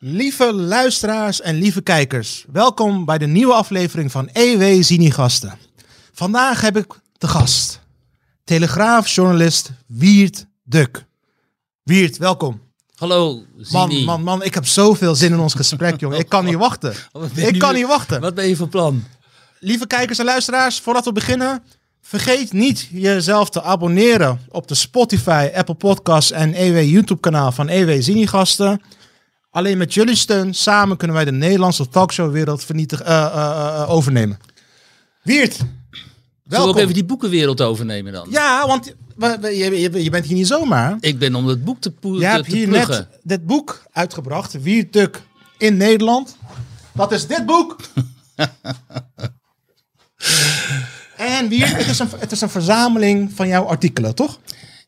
Lieve luisteraars en lieve kijkers, welkom bij de nieuwe aflevering van EW Zini-gasten. Vandaag heb ik de gast, telegraafjournalist Wiert Duk. Wiert, welkom. Hallo, Man, Zini. man, man, ik heb zoveel zin in ons gesprek, jongen. Ik kan niet wachten. Ik kan niet wachten. Wat ben je van plan? Lieve kijkers en luisteraars, voordat we beginnen, vergeet niet jezelf te abonneren op de Spotify, Apple Podcasts en EW YouTube kanaal van EW Zini-gasten. Alleen met jullie steun, samen kunnen wij de Nederlandse talkshowwereld vernietig, eh, eh, eh, overnemen. Wiert, Zullen we welkom. ook even die boekenwereld overnemen dan? Ja, want we- we- je, bent hier niet zomaar. Ik ben om het boek te, poe- Je te, hebt te hier pluggen. net dit boek uitgebracht, Wiert Duk in Nederland. Dat is dit boek. en Wiert, het is, een, het is een verzameling van jouw artikelen, toch?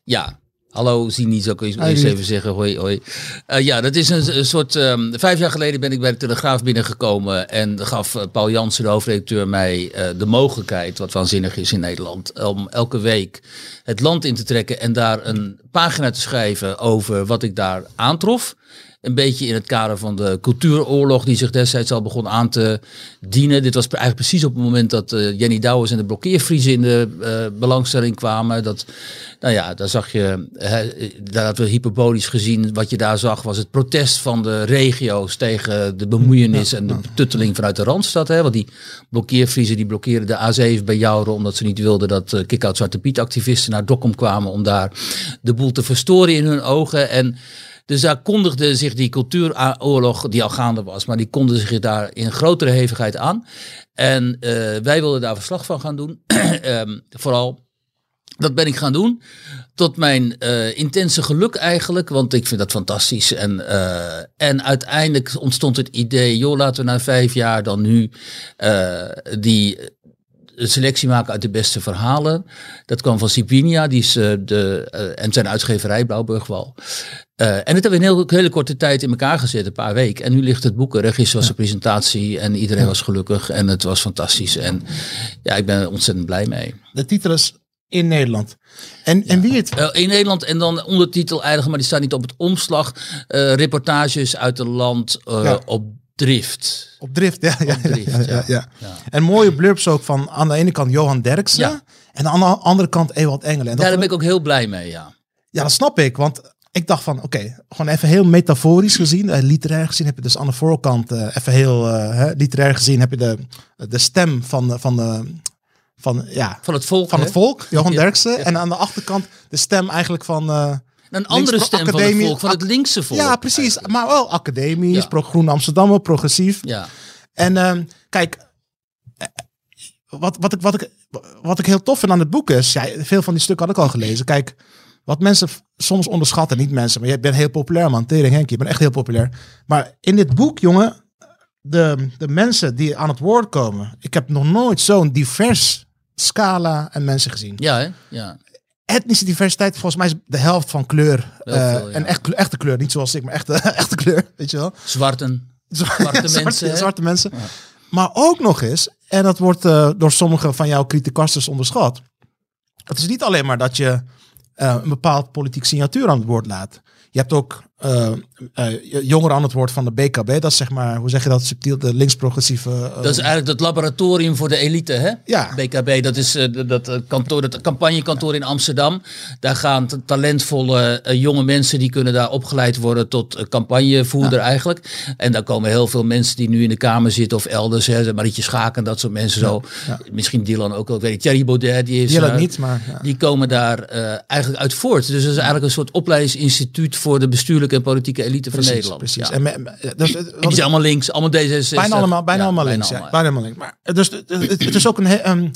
Ja. Hallo, Zini, zou ik eens, Hoi, eens even zeggen. Hoi, hoi. Eh, ja, dat is een, een soort... ehm, vijf jaar geleden ben ik bij de Telegraaf binnengekomen en gaf eh, Paul Jansen, de hoofdredacteur, mij eh, de mogelijkheid, wat waanzinnig is in Nederland, om elke week het land in te trekken en daar een pagina te schrijven over wat ik daar aantrof. Een beetje in het kader van de cultuuroorlog die zich destijds al begon aan te dienen. Dit was eigenlijk precies op het moment dat eh, Jenny Douwers en de blokkeervriezen in de eh, belangstelling kwamen. Dat, nou ja, daar zag je, hè, daar hadden we hyperbolisch gezien. Wat je daar zag was het protest van de regio's tegen de bemoeienis en de betutteling vanuit de Randstad. Hè, want die blokkeervriezen die blokkeerden de A7 bij Jouren omdat ze niet wilden dat uh, Kick-Out Zwarte Piet activisten naar Dokkum kwamen om daar de boel te verstoren in hun ogen. En dus daar kondigde zich die cultuuroorlog, die al gaande was, maar die kondigde zich daar in grotere hevigheid aan. En uh, wij wilden daar verslag van gaan doen. um, vooral, dat ben ik gaan doen. Tot mijn uh, intense geluk eigenlijk, want ik vind dat fantastisch. En, uh, en uiteindelijk ontstond het idee, joh, laten we na vijf jaar dan nu die een selectie maken uit de beste verhalen. Dat kwam van Sipinia, die is uh, de, uh, en zijn uitgeverij Blauwburgwal. Uh, en het hebben we in een heel, hele korte tijd in elkaar gezet, een paar weken. En nu ligt het boek er. Gisteren was de presentatie en iedereen was gelukkig en het was fantastisch. En ja, ik ben er ontzettend blij mee. De titel is In Nederland. En, ja. en wie het? Uh, in Nederland en dan ondertitel eigenlijk, maar die staat niet op het omslag. Uh, reportages uit het land uh, ja. op drift. Op drift, ja. ja, op drift, ja, ja, ja. ja. En mooie blurbs ook van aan de ene kant Johan Derksen. En aan de andere kant Ewald Engelen. En daar ben ik ook heel blij mee, ja. Ja, dat snap ik. Want ik dacht van, oké, okay, gewoon even heel metaforisch gezien, uh, literair gezien heb je dus aan de voorkant, uh, even heel uh, hè, literair gezien heb je de, de stem van, van, de, van, ja, van het volk. Van hè? het volk, Johan Derksen. En aan de achterkant de stem eigenlijk van... een andere stem van het volk, van het linkse volk. Ja, precies. Eigenlijk. Maar wel academisch, ja. pro Groen Amsterdam, progressief. Ja. En uh, kijk, wat, wat, ik, wat, ik, wat ik heel tof vind aan het boek is, ja, veel van die stukken had ik al gelezen. Kijk, wat mensen soms onderschatten, niet mensen, maar je bent heel populair man, Tering Henk, je bent echt heel populair. Maar in dit boek, jongen, de, de mensen die aan het woord komen, ik heb nog nooit zo'n divers scala en mensen gezien. Ja, hè? Ja. Etnische diversiteit, volgens mij is de helft van kleur. Veel, ja. En echt, echte kleur, niet zoals ik, maar echte, echte kleur, weet je wel. Zwarten. Zwarte, zwarte mensen. Zwarte mensen. Ja. Maar ook nog eens, en dat wordt uh, door sommige van jouw criticasters onderschat. Het is niet alleen maar dat je uh, een bepaald politiek signatuur aan het woord laat. Je hebt ook uh, uh, jongeren aan het woord van de BKB. Dat is zeg maar, hoe zeg je dat subtiel, de links-progressieve... Uh, dat is eigenlijk het laboratorium voor de elite, hè? Ja. BKB, dat is dat, kantoor, dat campagnekantoor in Amsterdam. Daar gaan talentvolle jonge mensen, die kunnen daar opgeleid worden tot campagnevoerder ja. eigenlijk. En daar komen heel veel mensen die nu in de Kamer zitten of elders, hè, Marietje Schaken, dat soort mensen ja. zo. Ja. Misschien Dylan ook wel, ik weet niet. Thierry Baudet, die is... Dylan niet, maar... Die komen daar eigenlijk uit voort. Dus dat is eigenlijk een soort opleidingsinstituut voor de bestuurlijke en politieke elite precies, van Nederland. Precies. Ja. En, me, me, en die zijn allemaal links, allemaal D66. Bijna allemaal, bijna ja, allemaal links. Bijna, ja, bijna allemaal links. Maar dus, het, het is ook een, een,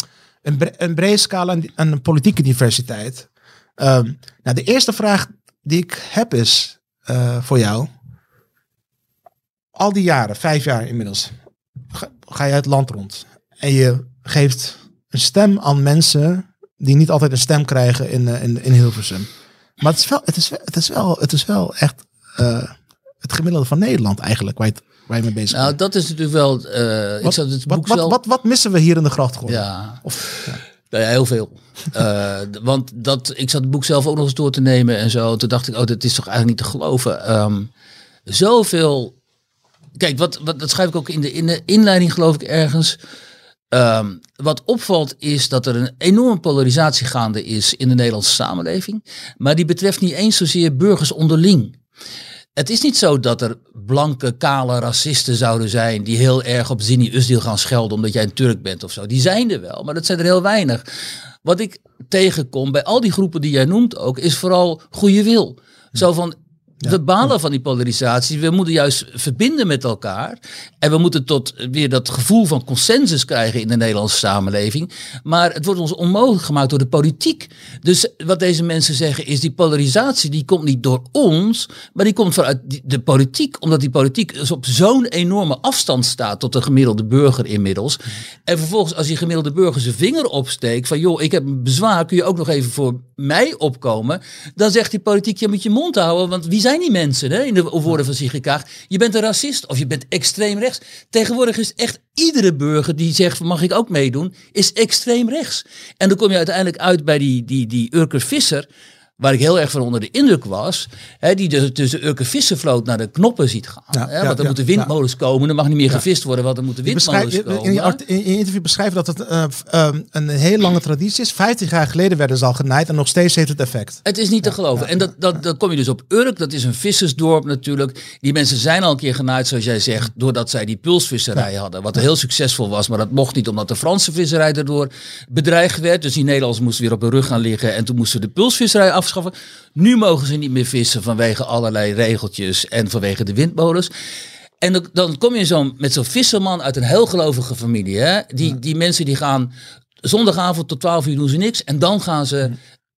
een brede scala en een politieke diversiteit. Um, nou, de eerste vraag die ik heb is uh, voor jou. Al die jaren, vijf jaar inmiddels, ga, ga je het land rond. En je geeft een stem aan mensen die niet altijd een stem krijgen in, in, in Hilversum. Maar het is wel, het is, het is wel, het is wel echt uh, het gemiddelde van Nederland eigenlijk, waar je, waar je mee bezig nou, bent. dat is natuurlijk wel... Uh, wat, ik het wat, boek wat, wat, wat, missen we hier in de grachtgordel? Ja. Of, ja. Nou ja, heel veel. uh, want dat, ik zat het boek zelf ook nog eens door te nemen en zo. Toen dacht ik, oh, dat is toch eigenlijk niet te geloven. Um, zoveel kijk, wat, wat, dat schrijf ik ook in de, in de inleiding, geloof ik, ergens. Ehm, wat opvalt is dat er een enorme polarisatie gaande is in de Nederlandse samenleving. Maar die betreft niet eens zozeer burgers onderling. Het is niet zo dat er blanke, kale racisten zouden zijn die heel erg op Zini Usdil gaan schelden omdat jij een Turk bent of zo. Die zijn er wel, maar dat zijn er heel weinig. Wat ik tegenkom bij al die groepen die jij noemt ook, is vooral goede wil. Zo van, we balen van die polarisatie. We moeten juist verbinden met elkaar. En we moeten tot weer dat gevoel van consensus krijgen in de Nederlandse samenleving. Maar het wordt ons onmogelijk gemaakt door de politiek. Dus wat deze mensen zeggen is die polarisatie die komt niet door ons. Maar die komt vanuit de politiek. Omdat die politiek dus op zo'n enorme afstand staat tot de gemiddelde burger inmiddels. En vervolgens als die gemiddelde burger zijn vinger opsteekt. Van joh ik heb een bezwaar. Kun je ook nog even voor mij opkomen. Dan zegt die politiek je moet je mond houden. Want wie zijn die mensen, hè, in de woorden van Sigrid Kaag. Je bent een racist of je bent extreem rechts. Tegenwoordig is echt iedere burger die zegt, mag ik ook meedoen, is extreem rechts. En dan kom je uiteindelijk uit bij die, die, die Urker Visser waar ik heel erg van onder de indruk was, hè, die dus tussen Urke Vissenvloot naar de knoppen ziet gaan. hè, want er moeten windmolens komen, er mag niet meer gevist worden, want er moeten windmolens komen. In je, in je interview beschrijven dat het uh, um, een heel lange traditie is. 50 jaar geleden werden ze al genaaid en nog steeds heeft het effect. Het is niet te geloven. En dat, dat, dan kom je dus op Urk, dat is een vissersdorp natuurlijk. Die mensen zijn al een keer genaaid, zoals jij zegt, doordat zij die pulsvisserij hadden. Wat heel succesvol was, maar dat mocht niet omdat de Franse visserij daardoor bedreigd werd. Dus die Nederlanders moesten weer op hun rug gaan liggen en toen moesten de pulsvisserij af afschaffen. Nu mogen ze niet meer vissen vanwege allerlei regeltjes en vanwege de windmolens. En dan, dan kom je zo met zo'n visserman uit een heel gelovige familie. Hè? Die, die mensen die gaan zondagavond tot 12 uur doen ze niks. En dan gaan ze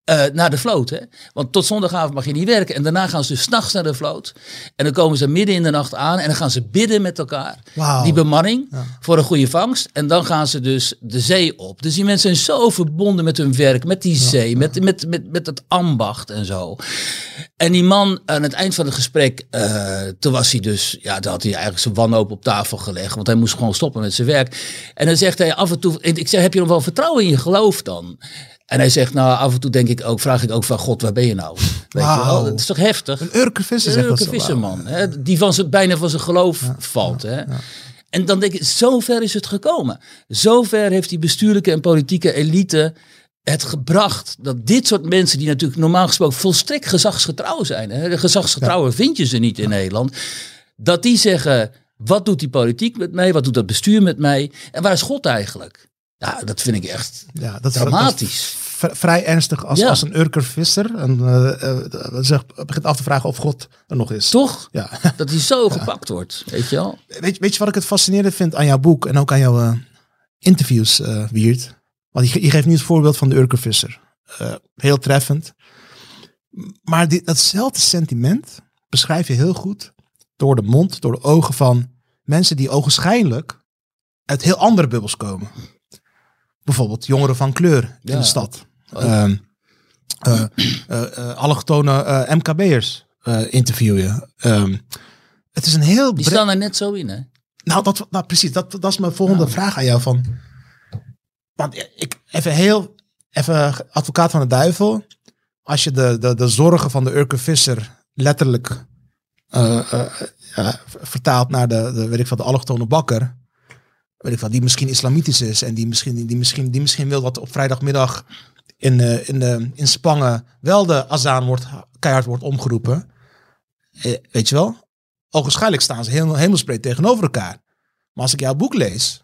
uh, naar de vloot. Hè? Want tot zondagavond mag je niet werken. En daarna gaan ze dus s'nachts naar de vloot. En dan komen ze midden in de nacht aan. En dan gaan ze bidden met elkaar. Die bemanning voor een goede vangst. En dan gaan ze dus de zee op. Dus die mensen zijn zo verbonden met hun werk. Met die zee. Met, met, met, met het ambacht en zo. En die man aan het eind van het gesprek. Uh, toen was hij dus. Ja, toen had hij eigenlijk zijn wanhoop op tafel gelegd. Want hij moest gewoon stoppen met zijn werk. En dan zegt hij af en toe. Ik zeg, heb je nog wel vertrouwen in je geloof dan? En hij zegt, nou, af en toe denk ik ook, vraag ik ook van God, waar ben je nou? Weet je wel? Het is toch heftig? Een Urke visser, Een Urke visserman, hè? die van zijn, bijna van zijn geloof valt. hè? En dan denk ik, zover is het gekomen. Zover heeft die bestuurlijke en politieke elite het gebracht dat dit soort mensen, die natuurlijk normaal gesproken volstrekt gezagsgetrouw zijn, hè? gezagsgetrouwen vind je ze niet in Nederland, dat die zeggen, wat doet die politiek met mij, wat doet dat bestuur met mij en waar is God eigenlijk? Ja, dat vind ik echt ja, dat dramatisch. vrij ernstig als, als een Urker visser. En uh, uh, begint af te vragen of God er nog is. Toch? Ja. Dat hij zo gepakt wordt, weet je wel. Weet, weet je wat ik het fascinerend vind aan jouw boek en ook aan jouw uh, interviews, Wiert? Want je, je, geeft nu het voorbeeld van de Urker visser. heel treffend. Maar die, datzelfde sentiment beschrijf je heel goed door de mond, door de ogen van mensen die ogenschijnlijk uit heel andere bubbels komen bijvoorbeeld jongeren van kleur in de stad. Oh. Uh, uh, uh, allochtone MKB'ers interviewen. Um, het is een heel... Die staan er net zo in, hè? Nou, dat, nou precies. Dat, dat is mijn volgende nou. vraag aan jou. Van, want ik, even heel... Even advocaat van de duivel. Als je de, de, de zorgen van de Urke Visser letterlijk vertaalt naar de, de, weet ik van de allochtone bakker weet ik wat, die misschien islamitisch is en die misschien, die misschien, die misschien wil dat op vrijdagmiddag in, uh, in, de, in Spangen wel de azaan wordt, keihard wordt omgeroepen. Eh, weet je wel? Ogenschijnlijk staan ze heel, hemelsbreed tegenover elkaar. Maar als ik jouw boek lees,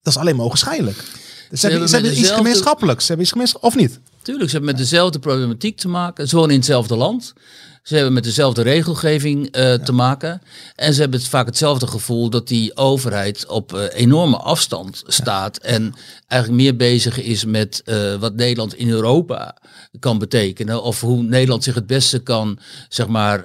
dat is alleen maar ogenschijnlijk. Dus ze, hebben, ze hebben iets gemeenschappelijks. Ze hebben iets gemeenschappelijks, of niet? Tuurlijk, ze hebben met dezelfde problematiek te maken. Ze wonen in hetzelfde land. Ze hebben met dezelfde regelgeving uh, te maken. En ze hebben het vaak hetzelfde gevoel dat die overheid op uh, enorme afstand staat. En eigenlijk meer bezig is met uh, wat Nederland in Europa kan betekenen. Of hoe Nederland zich het beste kan, zeg maar,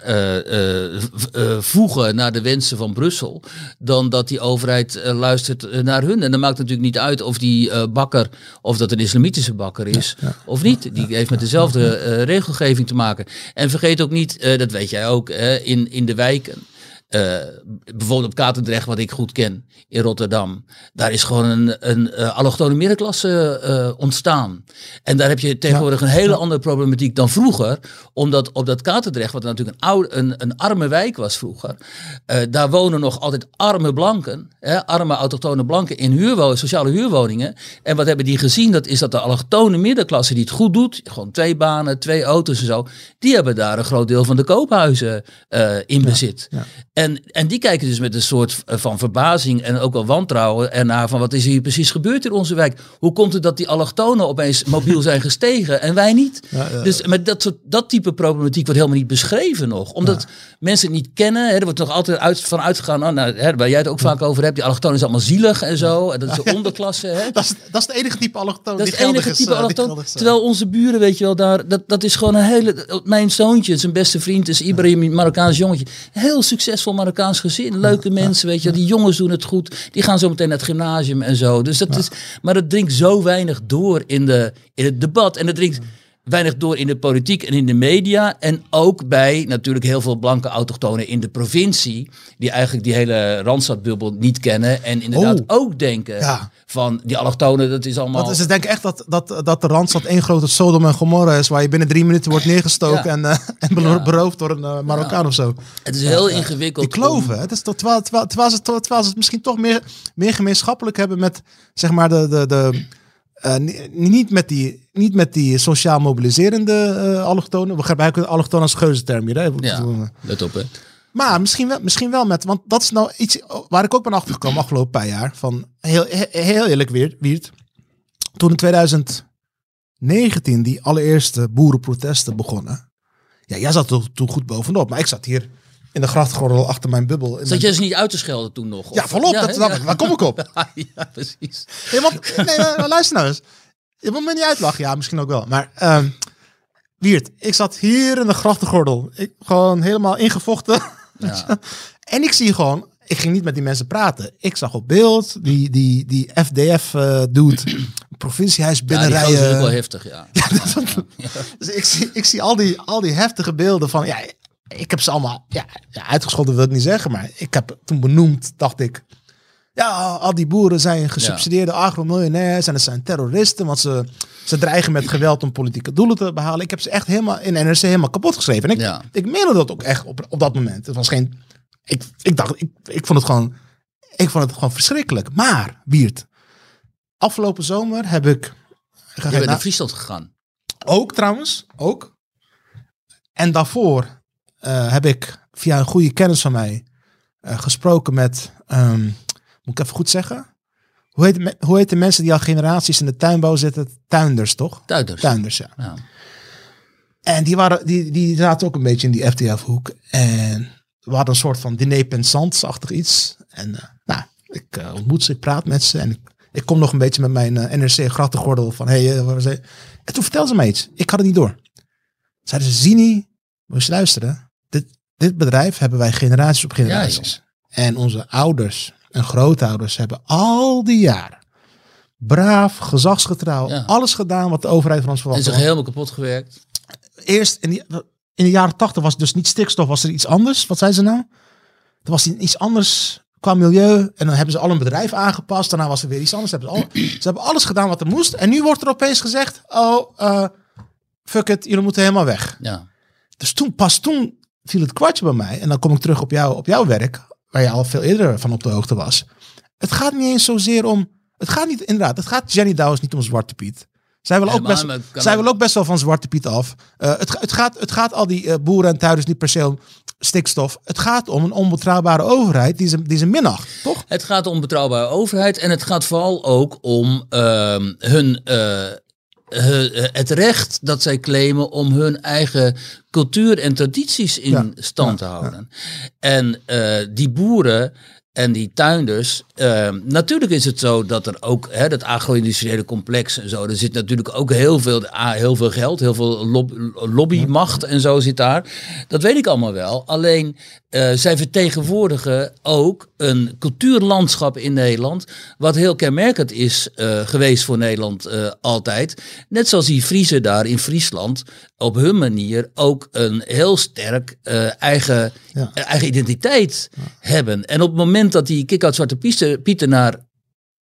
voegen naar de wensen van Brussel. Dan dat die overheid luistert naar hun. En dat maakt natuurlijk niet uit of die bakker, of dat een islamitische bakker is, of niet. Die heeft met dezelfde regelgeving te maken. En vergeet ook niet uh, dat weet jij ook, in, in de wijken. Bijvoorbeeld op Katendrecht, wat ik goed ken, in Rotterdam. Daar is gewoon een, een uh, allochtone middenklasse ontstaan. En daar heb je tegenwoordig een hele andere problematiek dan vroeger. Omdat op dat Katendrecht, wat natuurlijk een, oude, een, een arme wijk was vroeger. daar wonen nog altijd arme blanken. Hè, arme autochtone blanken in huurwoningen, sociale huurwoningen. En wat hebben die gezien? Dat is dat de allochtone middenklasse die het goed doet. Gewoon twee banen, twee auto's en zo. Die hebben daar een groot deel van de koophuizen in bezit. Ja. En, en die kijken dus met een soort van verbazing en ook wel wantrouwen ernaar van wat is hier precies gebeurd in onze wijk? Hoe komt het dat die allochtonen opeens mobiel zijn gestegen en wij niet? Dus met dat, soort, dat type problematiek wordt helemaal niet beschreven nog. Omdat mensen het niet kennen. Hè, er wordt nog altijd uit, van uitgegaan, oh, nou, hè, waar jij het ook vaak over hebt, die allochtonen is allemaal zielig en zo. En dat is de onderklasse. Hè. Dat, is, dat is het enige type allochtoon Dat is het enige type uh, allochtoon. Terwijl onze buren, weet je wel, daar, dat, dat is gewoon een hele... Mijn zoontje, zijn beste vriend is Ibrahim, een Marokkaans jongetje. Heel succesvol Marokkaans gezin. Leuke mensen, weet je. Die jongens doen het goed. Die gaan zo meteen naar het gymnasium en zo. Dus dat is, maar het dringt zo weinig door in, de, in het debat. En het dringt weinig door in de politiek en in de media. En ook bij natuurlijk heel veel blanke autochtonen in de provincie. Die eigenlijk die hele Randstadbubbel niet kennen. En inderdaad oh. ook denken van die allochtonen, dat is allemaal... Dat is, ze denken echt dat, dat, dat de Randstad één grote Sodom en Gomorra is. Waar je binnen drie minuten wordt neergestoken en, uh, en beroofd door een uh, Marokkaan of zo. Het is heel ingewikkeld. Die kloven. Het is tot, terwijl, terwijl, terwijl, ze, terwijl ze het misschien toch meer, meer gemeenschappelijk hebben met zeg maar de... de, de uh, niet, met die, niet met die sociaal mobiliserende uh, allochtonen. We gebruiken allochtonen als geuzenterm hier. Hè? Ja, let op hè. Maar misschien wel, misschien wel met, want dat is nou iets waar ik ook ben achtergekomen afgelopen paar jaar. Van heel, heel eerlijk weer, Wiert. Toen in 2019 die allereerste boerenprotesten begonnen. Ja, jij zat er toen goed bovenop, maar ik zat hier in de grachtgordel achter mijn bubbel. Zat je dus niet uit te schelden toen nog? Of? Ja, volop. dat, ja. waar kom ik op? ja, precies. Nee, want, nee, luister nou eens. Je moet me niet uitlachen. Ja, misschien ook wel. Maar uh, Wiert, ik zat hier in de grachtgordel. Ik gewoon helemaal ingevochten. Ja. en ik zie gewoon, ik ging niet met die mensen praten. Ik zag op beeld die, die, die FDF uh, doet, provinciehuis binnenrijden. Ja, dat is ook wel heftig, ja. ja, Dus ik zie, ik zie al, die, al die heftige beelden van, ja, ik heb ze allemaal ja, ja, uitgescholden, wil ik niet zeggen, maar ik heb toen benoemd, dacht ik, ja, al die boeren zijn gesubsidieerde ja. agromiljonairs en het zijn terroristen, want ze, ze dreigen met geweld om politieke doelen te behalen. Ik heb ze echt helemaal in NRC helemaal kapot geschreven. En ik, ja. ik meende dat ook echt op, op dat moment. Het was geen, ik, ik dacht, ik, ik vond het gewoon, ik vond het gewoon verschrikkelijk. Maar, Wiert, afgelopen zomer heb ik... Je bent naar Friesland gegaan. Ook trouwens, ook. En daarvoor uh, heb ik via een goede kennis van mij uh, gesproken met, um, moet ik even goed zeggen? Hoe heet, hoe heet de mensen die al generaties in de tuinbouw zitten? Tuinders, toch? Tuinders. Tuinders, ja. ja. En die, waren, die, die zaten ook een beetje in die FTF-hoek. En we hadden een soort van diner pensant-achtig iets. En uh, nou, ik uh, ontmoet ze, ik praat met ze. En ik, ik kom nog een beetje met mijn uh, NRC grachtengordel van... Hey, waar? En toen vertelde ze mij iets. Ik had het niet door. Zeiden ze, Zini, moet je luisteren dit, dit bedrijf hebben wij generaties op generaties. en onze ouders en grootouders hebben al die jaren braaf, gezagsgetrouw, alles gedaan wat de overheid van ons verwacht. En zich helemaal kapot gewerkt. Eerst in, die, in de jaren tachtig was het dus niet stikstof, was er iets anders. Wat zei ze nou? Er was iets anders qua milieu. En dan hebben ze al een bedrijf aangepast. Daarna was er weer iets anders. Ze hebben, al, ze hebben alles gedaan wat er moest. En nu wordt er opeens gezegd, oh, uh, fuck it, jullie moeten helemaal weg. Ja. Dus toen, pas toen viel het kwartje bij mij. En dan kom ik terug op, jou, op jouw werk, waar je al veel eerder van op de hoogte was. Het gaat niet eens zozeer om. Het gaat niet, inderdaad, het gaat Jenny Dawes niet om Zwarte Piet. Zij wil, ook best, zij wil ook best wel van Zwarte Piet af. Uh, het, het, gaat, het gaat al die uh, boeren en tuinders niet per se om stikstof. Het gaat om een onbetrouwbare overheid die ze, die ze minacht, toch? Het gaat om betrouwbare overheid en het gaat vooral ook om uh, hun uh, het recht dat zij claimen om hun eigen cultuur en tradities in stand te houden. En uh, die boeren en die tuinders, uh, natuurlijk is het zo dat er ook hè, dat agro-industriële complex en zo, er zit natuurlijk ook heel veel, heel veel geld, heel veel lobbymacht en zo zit daar. Dat weet ik allemaal wel. Alleen uh, zij vertegenwoordigen ook een cultuurlandschap in Nederland. Wat heel kenmerkend is uh, geweest voor Nederland uh, altijd. Net zoals die Friese daar in Friesland op hun manier ook een heel sterk eigen, ja. eigen identiteit ja. hebben. En op het moment dat die kick-out Zwarte Pieter naar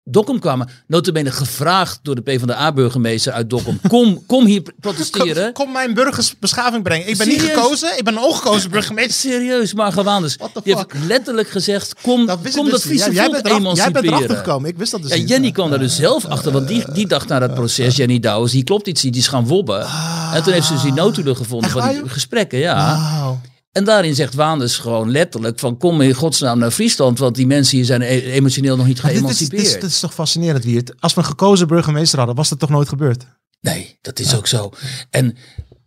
Dokkum kwamen, notabene gevraagd door de PvdA-burgemeester uit Dokkum. Kom, kom hier protesteren. Kom, kom mijn burgersbeschaving brengen. Ik ben niet gekozen, ik ben een ongekozen burgemeester. Serieus, maar Gewaanders. Die heeft letterlijk gezegd, kom dat, kom dat dus Friese ja, jij bent emanciperen. Jij bent erachter gekomen, ik wist dat dus ja, niet. Jenny kwam daar dus zelf achter, want die, die dacht naar dat proces, Jenny Douwes, die klopt iets, die is gaan wobben. Ah, en toen heeft ze dus die noodtoelen gevonden van die gesprekken, ja. Wow. En daarin zegt Waanders gewoon letterlijk van kom in godsnaam naar Friesland, want die mensen hier zijn e- emotioneel nog niet geëmancipeerd. Dit is, is, toch fascinerend, Wiert. Als we een gekozen burgemeester hadden, was dat toch nooit gebeurd? Nee, dat is ook zo. En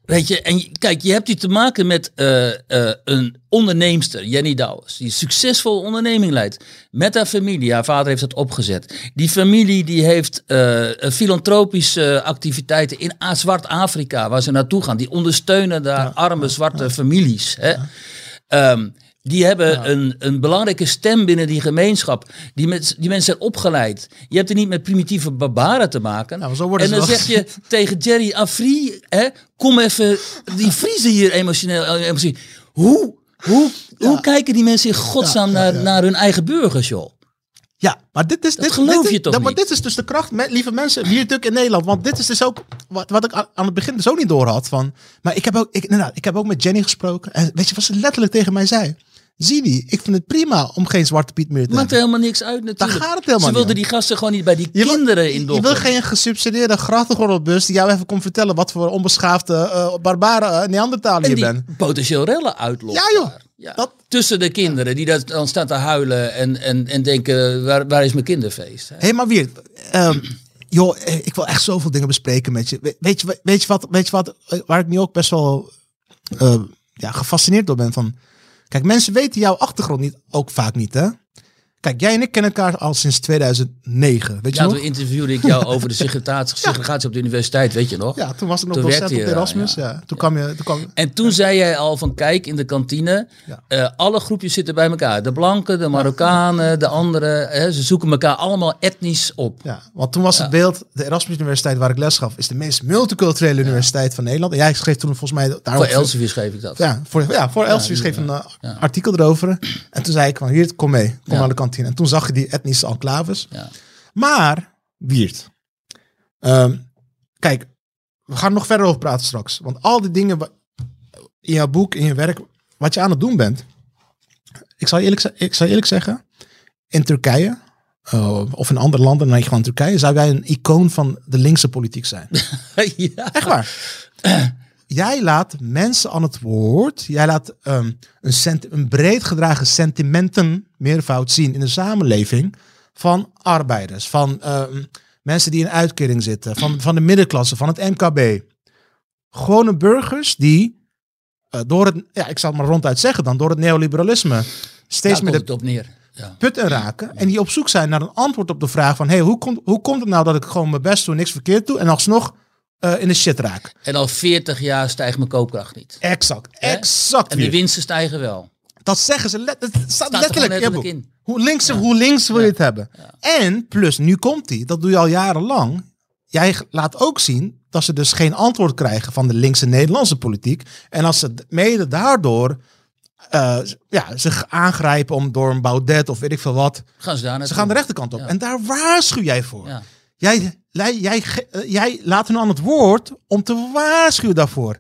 Weet je, en kijk, je hebt hier te maken met uh, uh, een onderneemster, Jenny Douwes, die succesvol onderneming leidt. Met haar familie, haar vader heeft dat opgezet. Die familie die heeft uh, filantropische activiteiten in Zwart-Afrika, waar ze naartoe gaan. Die ondersteunen daar arme zwarte families. Hè? Ja. Um, die hebben een, een belangrijke stem binnen die gemeenschap. Die, met, die mensen zijn opgeleid. Je hebt er niet met primitieve barbaren te maken. Nou, en dan zeg je tegen Jerry Afri, hè, kom even die Friese hier emotioneel. Eh, emotioneel. Hoe, hoe, hoe kijken die mensen in godsnaam naar, naar hun eigen burgers, joh? Ja, maar dit is. Dat dit, geloof dit, je toch dat, niet? Maar dit is dus de kracht, met, lieve mensen, hier natuurlijk in Nederland. Want dit is dus ook wat, wat ik aan het begin dus ook niet door had. Van, maar ik heb, ook, ik, nou, ik heb ook met Jenny gesproken. En weet je wat ze letterlijk tegen mij zei? Zie die, ik vind het prima om geen Zwarte Piet meer te Maakt er helemaal niks uit natuurlijk. Daar gaat het helemaal Ze wilden die gasten gewoon niet bij die je kinderen in Je wil geen gesubsidieerde grachtengordelbus die jou even komt vertellen wat voor onbeschaafde uh, barbare uh, Neandertaler je bent. potentieel rellen uitlokt. Ja joh. Ja. Dat... Tussen de kinderen die dat dan staan te huilen en, en, en denken, waar, waar is mijn kinderfeest? Hé, hey, maar weer, um, joh, ik wil echt zoveel dingen bespreken met je. Weet je, weet je, wat, weet je wat, waar ik nu ook best wel uh, ja, gefascineerd door ben van Kijk, mensen weten jouw achtergrond niet, ook vaak niet, hè? Kijk, jij en ik kennen elkaar al sinds 2009. Weet je ja, nog? toen interviewde ik jou over de segregatie, segregatie op de universiteit, weet je nog? Ja, toen was ik nog docent op Erasmus. Ja. ja. Toen kwam je, toen kwam... En toen zei jij al van, kijk, in de kantine, uh, alle groepjes zitten bij elkaar. De blanken, de Marokkanen, de anderen. Hè, ze zoeken elkaar allemaal etnisch op. Ja, want toen was het beeld, de Erasmus Universiteit waar ik les gaf, is de meest multiculturele universiteit van Nederland. En jij schreef toen volgens mij... Voor Elsevier schreef ik dat. Ja, voor, ja, voor Elsevier schreef een uh, artikel erover. En toen zei ik van, hier, kom mee, kom naar de En toen zag je die etnische enclaves. Ja. Maar, Wiert. Um, kijk, we gaan nog verder over praten straks. Want al die dingen in jouw boek, in je werk, wat je aan het doen bent. Ik zal eerlijk, ik zal eerlijk zeggen, in Turkije, uh, of in andere landen dan gewoon Turkije, zou jij een icoon van de linkse politiek zijn. ja. Echt waar. jij laat mensen aan het woord. Jij laat um, een, een breed gedragen sentimenten meervoud zien in de samenleving van arbeiders, van um, mensen die in uitkering zitten, van, van de middenklasse, van het MKB. Gewone burgers die uh, door het, ja, ik zal het maar ronduit zeggen dan, door het neoliberalisme steeds Daar meer de op neer. Ja. putten raken. En die op zoek zijn naar een antwoord op de vraag van, hey, hoe, komt hoe komt het nou dat ik gewoon mijn best doe, niks verkeerd doe en alsnog uh, in de shit raak. En al 40 jaar stijgt mijn koopkracht niet. Exact, exact. En de winsten stijgen wel. Dat zeggen ze, let, het staat, Staat letterlijk, letterlijk in. Hoe links, ja. hoe links wil je het hebben? En plus, nu komt die, dat doe je al jarenlang. Jij laat ook zien dat ze dus geen antwoord krijgen van de linkse Nederlandse politiek. En als ze mede daardoor uh, ja, zich aangrijpen om door een Baudet of weet ik veel wat. Gaan ze daar Ze gaan de rechterkant op. En daar waarschuw jij voor. Jij, jij, jij laat hen aan het woord om te waarschuwen daarvoor.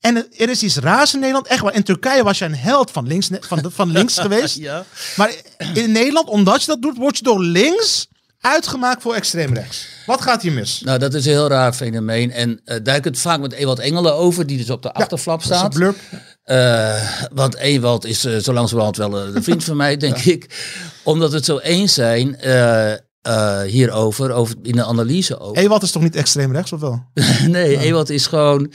En er is iets raars in Nederland. Echt waar. In Turkije was je een held van links, van, van links geweest. ja. Maar in Nederland, omdat je dat doet, word je door links uitgemaakt voor extreem rechts. Wat gaat hier mis? Nou, dat is een heel raar fenomeen. En uh, daar heb ik het vaak met Ewald Engelen over, die dus op de achterflap ja, staat. Blurb. Uh, want Ewald is uh, zo langzamerhand wel een vriend van mij, denk ja. ik. Omdat we het zo eens zijn uh, hierover, over, in de analyse ook. Ewald is toch niet extreem rechts, of wel? nee, ja. Ewald is gewoon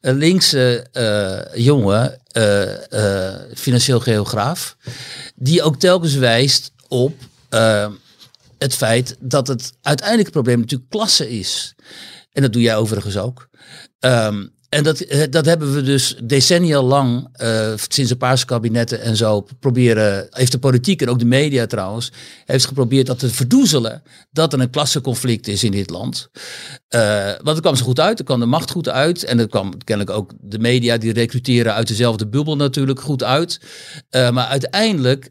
een linkse uh, jongen, uh, financieel geograaf, die ook telkens wijst op het feit dat het uiteindelijk probleem natuurlijk klasse is. En dat doe jij overigens ook. Um, En dat, eh, dat hebben we dus decennia lang, uh, sinds de paarse kabinetten en zo, proberen, heeft de politiek en ook de media trouwens, heeft geprobeerd dat te verdoezelen dat er een klassenconflict is in dit land. Uh, want het kwam zo goed uit, er kwam de macht goed uit en er kwam kennelijk ook de media die recruteren uit dezelfde bubbel natuurlijk goed uit. maar uiteindelijk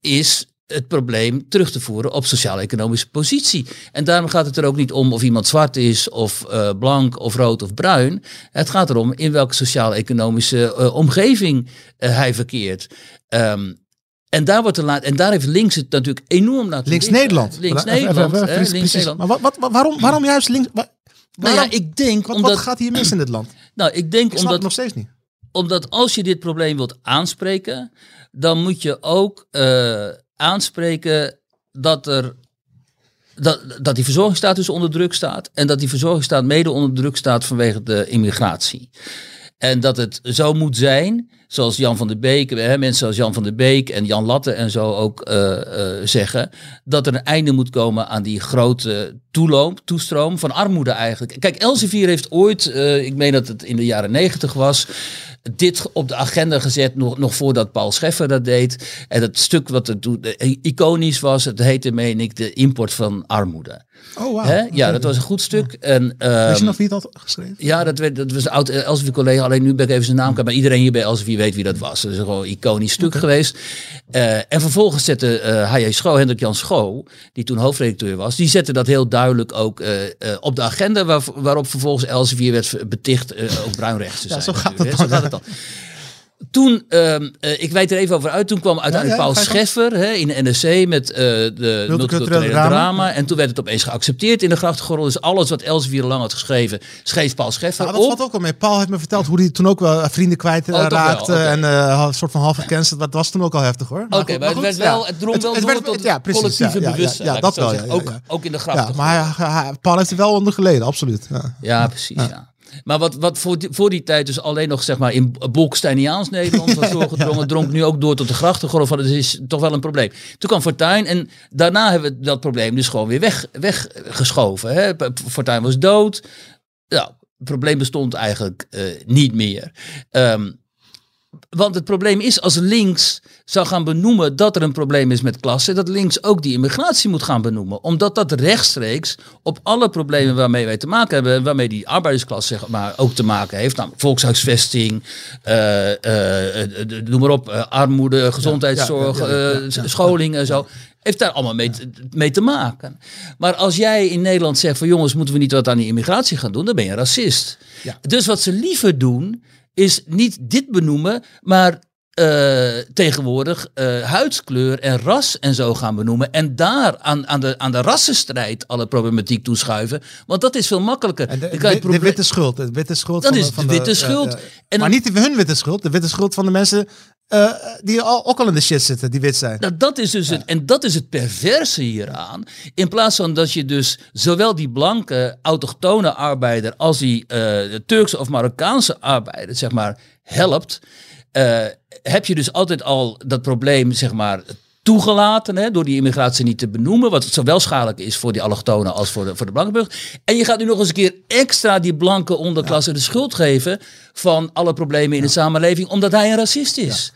is het probleem terug te voeren op sociaal-economische positie. En daarom gaat het er ook niet om of iemand zwart is of uh, blank of rood of bruin. Het gaat erom in welke sociaal-economische uh, omgeving uh, hij verkeert. Um, en daar, wordt laat, en daar heeft links het natuurlijk enorm laten Links Nederland. Links Nederland. Links Nederland. Maar wat, wat, waarom, waarom juist links? Waar, nou ja, ik denk wat, omdat, wat gaat hier mis in dit land? Nou, ik denk ik omdat nog steeds niet. Omdat als je dit probleem wilt aanspreken, dan moet je ook aanspreken dat er dat, dat die verzorgingsstaat dus onder druk staat. En dat die verzorgingsstaat mede onder druk staat vanwege de immigratie. En dat het zo moet zijn, zoals Jan van der Beek, hè, mensen zoals Jan van der Beek en Jan Latte en zo ook uh, uh, zeggen, dat er een einde moet komen aan die grote toeloop, toestroom van armoede eigenlijk. Kijk, Elsevier heeft ooit, uh, ik meen dat het in de jaren negentig was, dit op de agenda gezet, nog, nog voordat Paul Scheffer dat deed. En dat stuk wat er toen iconisch was, het heette, meen ik, de import van armoede. Oh, wow. Hè? Ja, dat was een goed stuk. Ja. En, Weet je nog wie het had geschreven? Ja, dat, werd, dat was een oud Elsevier collega. Alleen nu ben ik even zijn naam kwijt. Maar iedereen hier bij Elsevier weet wie dat was. Dat is een gewoon iconisch stuk okay. geweest. Uh, en vervolgens zette uh, H.J. Schoo, Hendrik Jan Schoo, die toen hoofdredacteur was, die zette dat heel duidelijk ook uh, op de agenda, waar, waarop vervolgens Elsevier werd beticht ook bruinrechts te zijn. Ja, zo gaat het dan. Zo gaat het dan. Toen, uh, ik wijd er even over uit, toen kwam uiteindelijk ja, ja, Paul Scheffer hè, in de NRC met uh, de multiculturele drama. drama. En toen werd het opeens geaccepteerd in de grachtengordel. Dus alles wat Elsevier lang had geschreven, schreef Paul Scheffer ja, dat op. valt ook wel mee. Paul heeft me verteld hoe hij toen ook wel vrienden kwijt oh, raakte. Okay. En uh, een soort van half gecanceld. Dat was toen ook al heftig hoor. Oké, okay, maar, maar, het, werd wel, het drong wel het, tot ja, precies, collectieve bewustzijn. Ja, dat wel. Ook, ook in de grachtengordel. Ja, maar Paul heeft er wel onder geleden, absoluut. Ja, precies, ja. Maar wat, wat voor, die, voor die tijd dus alleen nog zeg maar in Bolkesteiniaans Nederland was doorgedrongen, dronk nu ook door tot de grachtengordel van het is toch wel een probleem. Toen kwam Fortuyn en daarna hebben we dat probleem dus gewoon weer weg, weggeschoven. Hè. Fortuyn was dood. Nou, het probleem bestond eigenlijk uh, niet meer. Um, want het probleem is als links zou gaan benoemen dat er een probleem is met klasse, dat links ook die immigratie moet gaan benoemen. Omdat dat rechtstreeks op alle problemen waarmee wij te maken hebben, waarmee die arbeidersklasse zeg maar, ook te maken heeft, namelijk volkshuisvesting, uh, uh, noem maar op, armoede, gezondheidszorg, scholing en zo heeft daar allemaal mee, mee, te maken. Maar als jij in Nederland zegt van jongens, moeten we niet wat aan die immigratie gaan doen, dan ben je racist. Ja. Dus wat ze liever doen, is niet dit benoemen, maar uh, tegenwoordig uh, huidskleur en ras en zo gaan benoemen. En daar aan, aan, de, aan de rassenstrijd alle problematiek toeschuiven. Want dat is veel makkelijker. En de, de, de witte schuld. De witte schuld dat van is de, van witte schuld. Uh, en maar niet hun witte schuld. De witte schuld van de mensen uh, die al, ook al in de shit zitten, die wit zijn. Nou, dat is dus ja. het, en dat is het perverse hieraan. In plaats van dat je dus zowel die blanke autochtone arbeider als die Turkse of Marokkaanse arbeider, zeg maar, helpt. Uh, heb je dus altijd al dat probleem, zeg maar, toegelaten hè, door die immigratie niet te benoemen. Wat zowel schadelijk is voor die allochtonen als voor de, voor de blanke burger. En je gaat nu nog eens een keer extra die blanke onderklasse ja. de schuld geven van alle problemen in de samenleving, omdat hij een racist is.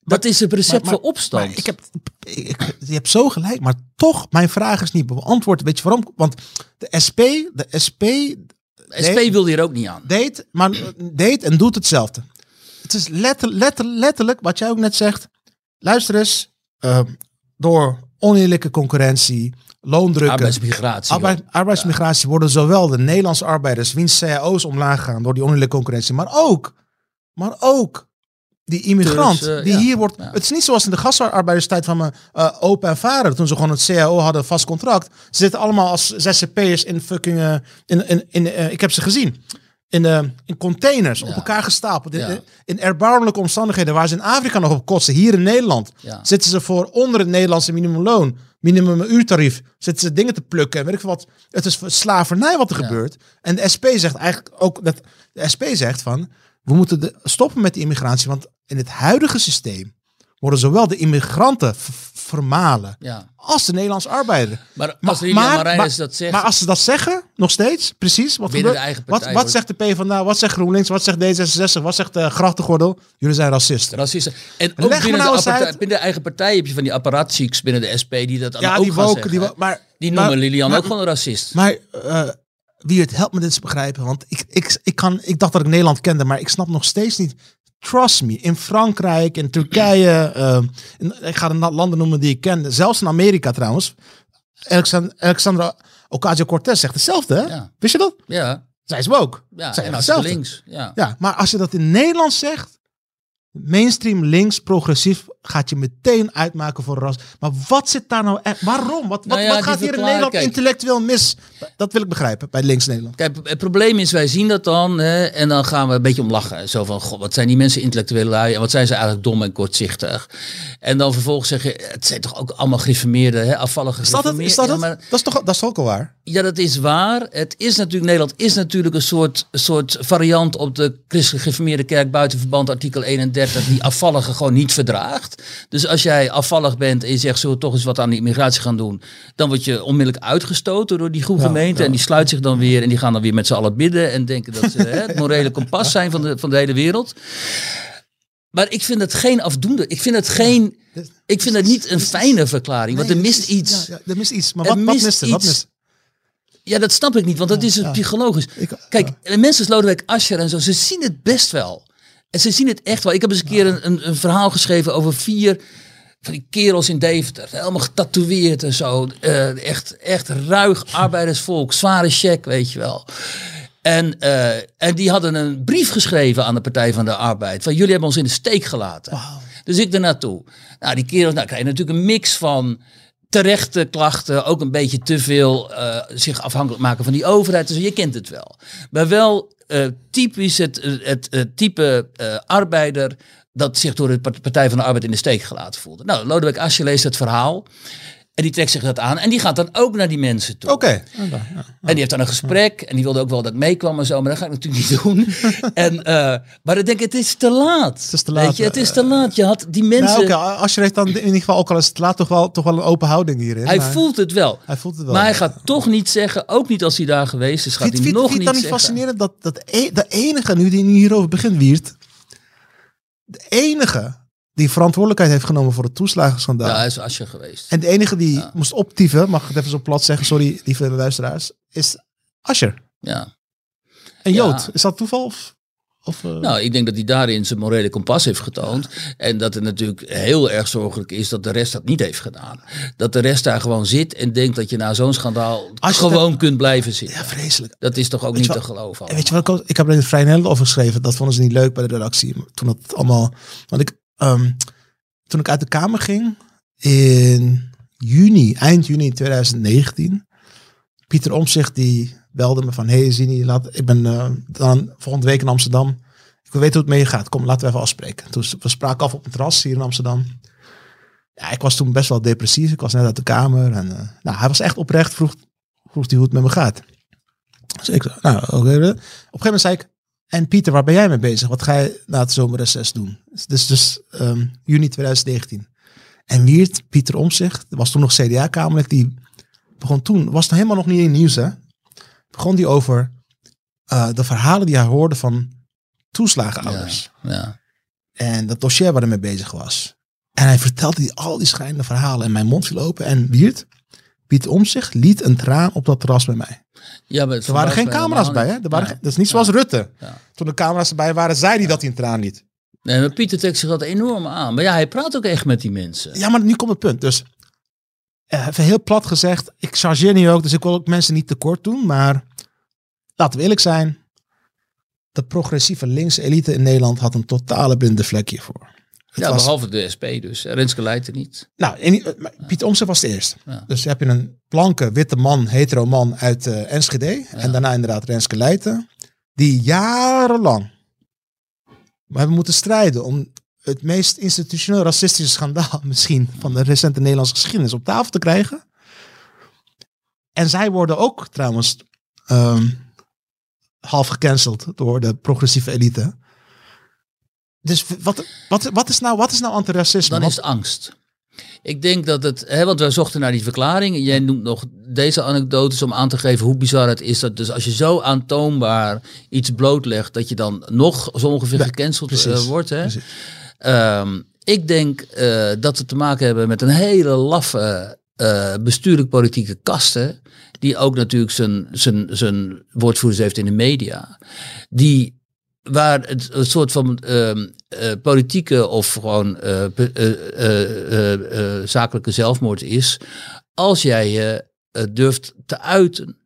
Dat is het recept maar, maar, voor opstand. ik heb, ik, je hebt zo gelijk, maar toch, mijn vraag is niet beantwoord. Weet je waarom? Want de SP, de SP... De SP deed, wilde hier ook niet aan. Deed, maar deed en doet hetzelfde. Het is letter, letter, letterlijk wat jij ook net zegt. Luister eens, uh, door oneerlijke concurrentie, loondrukken, arbeidsmigratie, arbeid, arbeidsmigratie worden zowel de Nederlandse arbeiders, wiens cao's omlaag gaan door die oneerlijke concurrentie, maar ook, maar ook die immigrant dus, uh, die ja, hier wordt. Ja. Het is niet zoals in de gastarbeiderstijd van mijn uh, opa en vader, toen ze gewoon het CAO hadden, vast contract. Ze zitten allemaal als ZZP'ers in fucking. Uh, in, in, in, ik heb ze gezien in, uh, in containers ja. op elkaar gestapeld. Ja. In, in erbarmelijke omstandigheden waar ze in Afrika nog op kotsen. Hier in Nederland ja. zitten ze voor onder het Nederlandse minimumloon, minimumuurtarief, zitten ze dingen te plukken. En weet ik wat. Het is slavernij wat er gebeurt. En de SP zegt eigenlijk ook dat de SP zegt van we moeten de, stoppen met die immigratie, want in het huidige systeem worden zowel de immigranten vermalen. Ja. Als de Nederlandse arbeider. Maar als Lilian Marijnis dat zegt... Maar als ze dat zeggen, nog steeds, precies. Wat, eigen partij wat, wat zegt de PvdA, wat zegt GroenLinks, wat zegt D66, wat zegt de Grachtengordel? Jullie zijn racisten. Racisten. En ook binnen, nou de binnen, de eigen partij heb je van die apparatchiks binnen de SP die dat ja, ook die gaan woken, Die, maar, die noemen maar, Lilian ook gewoon een racist. Maar uh, wie het helpt me dit te begrijpen, want ik, ik, ik, kan, ik dacht dat ik Nederland kende, maar ik snap nog steeds niet Trust me, in Frankrijk, in Turkije, uh, in, ik ga de landen noemen die ik ken, zelfs in Amerika trouwens. Alexander, Alexandra Ocasio-Cortez zegt hetzelfde, hè? Wist je dat? Ja. Zij is ook. Ja, Zij en links. Ja. ja, maar als je dat in Nederland zegt, mainstream links progressief gaat je meteen uitmaken voor ras. Maar wat zit daar nou echt? Waarom? Wat, wat, nou wat gaat hier in Nederland intellectueel mis? Dat wil ik begrijpen bij links Nederland. Kijk, het probleem is, wij zien dat dan hè, en dan gaan we een beetje om lachen. Zo van, god, wat zijn die mensen intellectueel lui en wat zijn ze eigenlijk dom en kortzichtig. En dan vervolgens zeg je, het zijn toch ook allemaal gereformeerde, hè, afvallige is dat, is dat, dat is toch, dat is toch ook al waar? Ja, dat is waar. Het is natuurlijk, Nederland is natuurlijk een soort, soort variant op de christelijk gereformeerde kerk buiten verband artikel 31 die afvallige gewoon niet verdraagt. Dus als jij afvallig bent en je zegt, zullen we toch eens wat aan die immigratie gaan doen, dan word je onmiddellijk uitgestoten door die groep gemeente en die sluit zich dan weer en die gaan dan weer met z'n allen bidden en denken dat ze hè, het morele kompas zijn van de, van de hele wereld. Maar ik vind het geen afdoende. Ik vind het geen. Ik vind het niet een fijne verklaring. Want er mist iets. Ja, er mist iets. Maar wat, wat mist er? Wat mist ja, dat snap ik niet, want dat is het psychologisch. Kijk, ja. mensen als Lodewijk Asscher en zo, ze zien het best wel. En ze zien het echt wel. Ik heb eens een keer een, een, een verhaal geschreven over vier van die kerels in Deventer. Helemaal getatoeëerd en zo. Uh, echt, echt ruig arbeidersvolk. Zware check, weet je wel. En, uh, en die hadden een brief geschreven aan de Partij van de Arbeid. Van jullie hebben ons in de steek gelaten. Wow. Dus ik er naartoe. Nou, die kerels, nou krijg je natuurlijk een mix van terechte klachten, ook een beetje te veel uh, zich afhankelijk maken van die overheid. Dus je kent het wel. Maar wel uh, typisch het, het, type uh, arbeider dat zich door de Partij van de Arbeid in de steek gelaten voelde. Nou, Lodewijk Asscher leest het verhaal. En die trekt zich dat aan. En die gaat dan ook naar die mensen toe. Oké. En die heeft dan een gesprek. En die wilde ook wel dat ik meekwam en zo. Maar dat ga ik natuurlijk niet doen. en, uh, maar dan denk ik, het is te laat. Het is te laat. Weet je, het is te laat. Je had die nou, mensen... Nou, Als je heeft dan in ieder geval, ook al is het laat, toch wel, toch wel een open houding hierin. Hij voelt het wel. Hij voelt het wel. Maar hij gaat toch niet zeggen, ook niet als hij daar geweest is, gaat hij nog niet dan niet fascinerend dat, dat e- de enige, nu die hierover begint, Wiert. De enige die verantwoordelijkheid heeft genomen voor het toeslagenschandaal. Ja, hij is Asje geweest. En de enige die moest optieven, mag ik het even zo plat zeggen, sorry lieve luisteraars, is Ascher. Ja. Een Jood. Is dat toeval? Of, of uh... Nou, ik denk dat hij daarin zijn morele kompas heeft getoond. En dat het natuurlijk heel erg zorgelijk is dat de rest dat niet heeft gedaan. Dat de rest daar gewoon zit en denkt dat je na zo'n schandaal gewoon kunt blijven zitten. Ja, vreselijk. Dat is toch ook niet te geloven. Weet je wat, ik heb er in het Vrij Nederland over geschreven. Dat vonden ze niet leuk bij de redactie. Toen dat allemaal... Want ik, Um, toen ik uit de Kamer ging in juni, eind juni 2019, Pieter Omzicht die belde me van, hey Zini, laat, ik ben uh, dan volgende week in Amsterdam. Ik wil weten hoe het mee gaat. Kom, laten we even afspreken. Toen we spraken af op een terras hier in Amsterdam. Ja, ik was toen best wel depressief. Ik was net uit de kamer. En, uh, nou, hij was echt oprecht. Vroeg, vroeg hij hoe het met me gaat. Dus ik nou, oké. Op een gegeven moment zei ik, en Pieter, waar ben jij mee bezig? Wat ga je na het zomerreces doen? Dus, dus um, juni 2019. En Wiert, Pieter Omzicht, was toen nog CDA-kamerlid, die begon toen, was het helemaal nog niet in nieuws hè, begon die over uh, de verhalen die hij hoorde van toeslagenouders. Ja, ja. En dat dossier waar hij mee bezig was. En hij vertelde die, al die schrijnende verhalen en mijn mond viel open. En Wiert, Pieter Omzicht, liet een traan op dat terras bij mij. Ja, er waren geen camera's bij, hè? Er waren dat is niet zoals Rutte. Toen de camera's erbij waren, zei hij dat hij een traan liet. Nee, maar Pieter trekt zich dat enorm aan. Maar ja, hij praat ook echt met die mensen. Ja, maar nu komt het punt. Dus uh, even heel plat gezegd, ik chargeer nu ook, dus ik wil ook mensen niet tekort doen. Maar laten we eerlijk zijn, de progressieve linkse elite in Nederland had een totale blinde vlekje voor ja, behalve de SP dus. Renske Leijten niet. Nou, en, Piet Omtzigt was de eerste. Dus heb je een blanke, witte man, hetero man uit uh, Enschede. En daarna inderdaad Renske Leijten. Die jarenlang we hebben moeten strijden om het meest institutioneel racistische schandaal misschien van de recente Nederlandse geschiedenis op tafel te krijgen. En zij worden ook trouwens um, half gecanceld door de progressieve elite. Dus wat, wat, wat, is nou, wat is nou antiracisme? Dan is het angst. Ik denk dat het, hè, want we zochten naar die verklaring. Jij noemt nog deze anekdotes om aan te geven hoe bizar het is. Dat dus als je zo aantoonbaar iets blootlegt, dat je dan nog zo ongeveer gecanceld uh, wordt. Hè? Um, ik denk uh, dat we te maken hebben met een hele laffe uh, bestuurlijk politieke kasten. Die ook natuurlijk zijn, zijn, zijn woordvoerders heeft in de media. Die waar het een soort van uh, uh, politieke of gewoon uh, zakelijke zelfmoord is. Als jij je durft te uiten.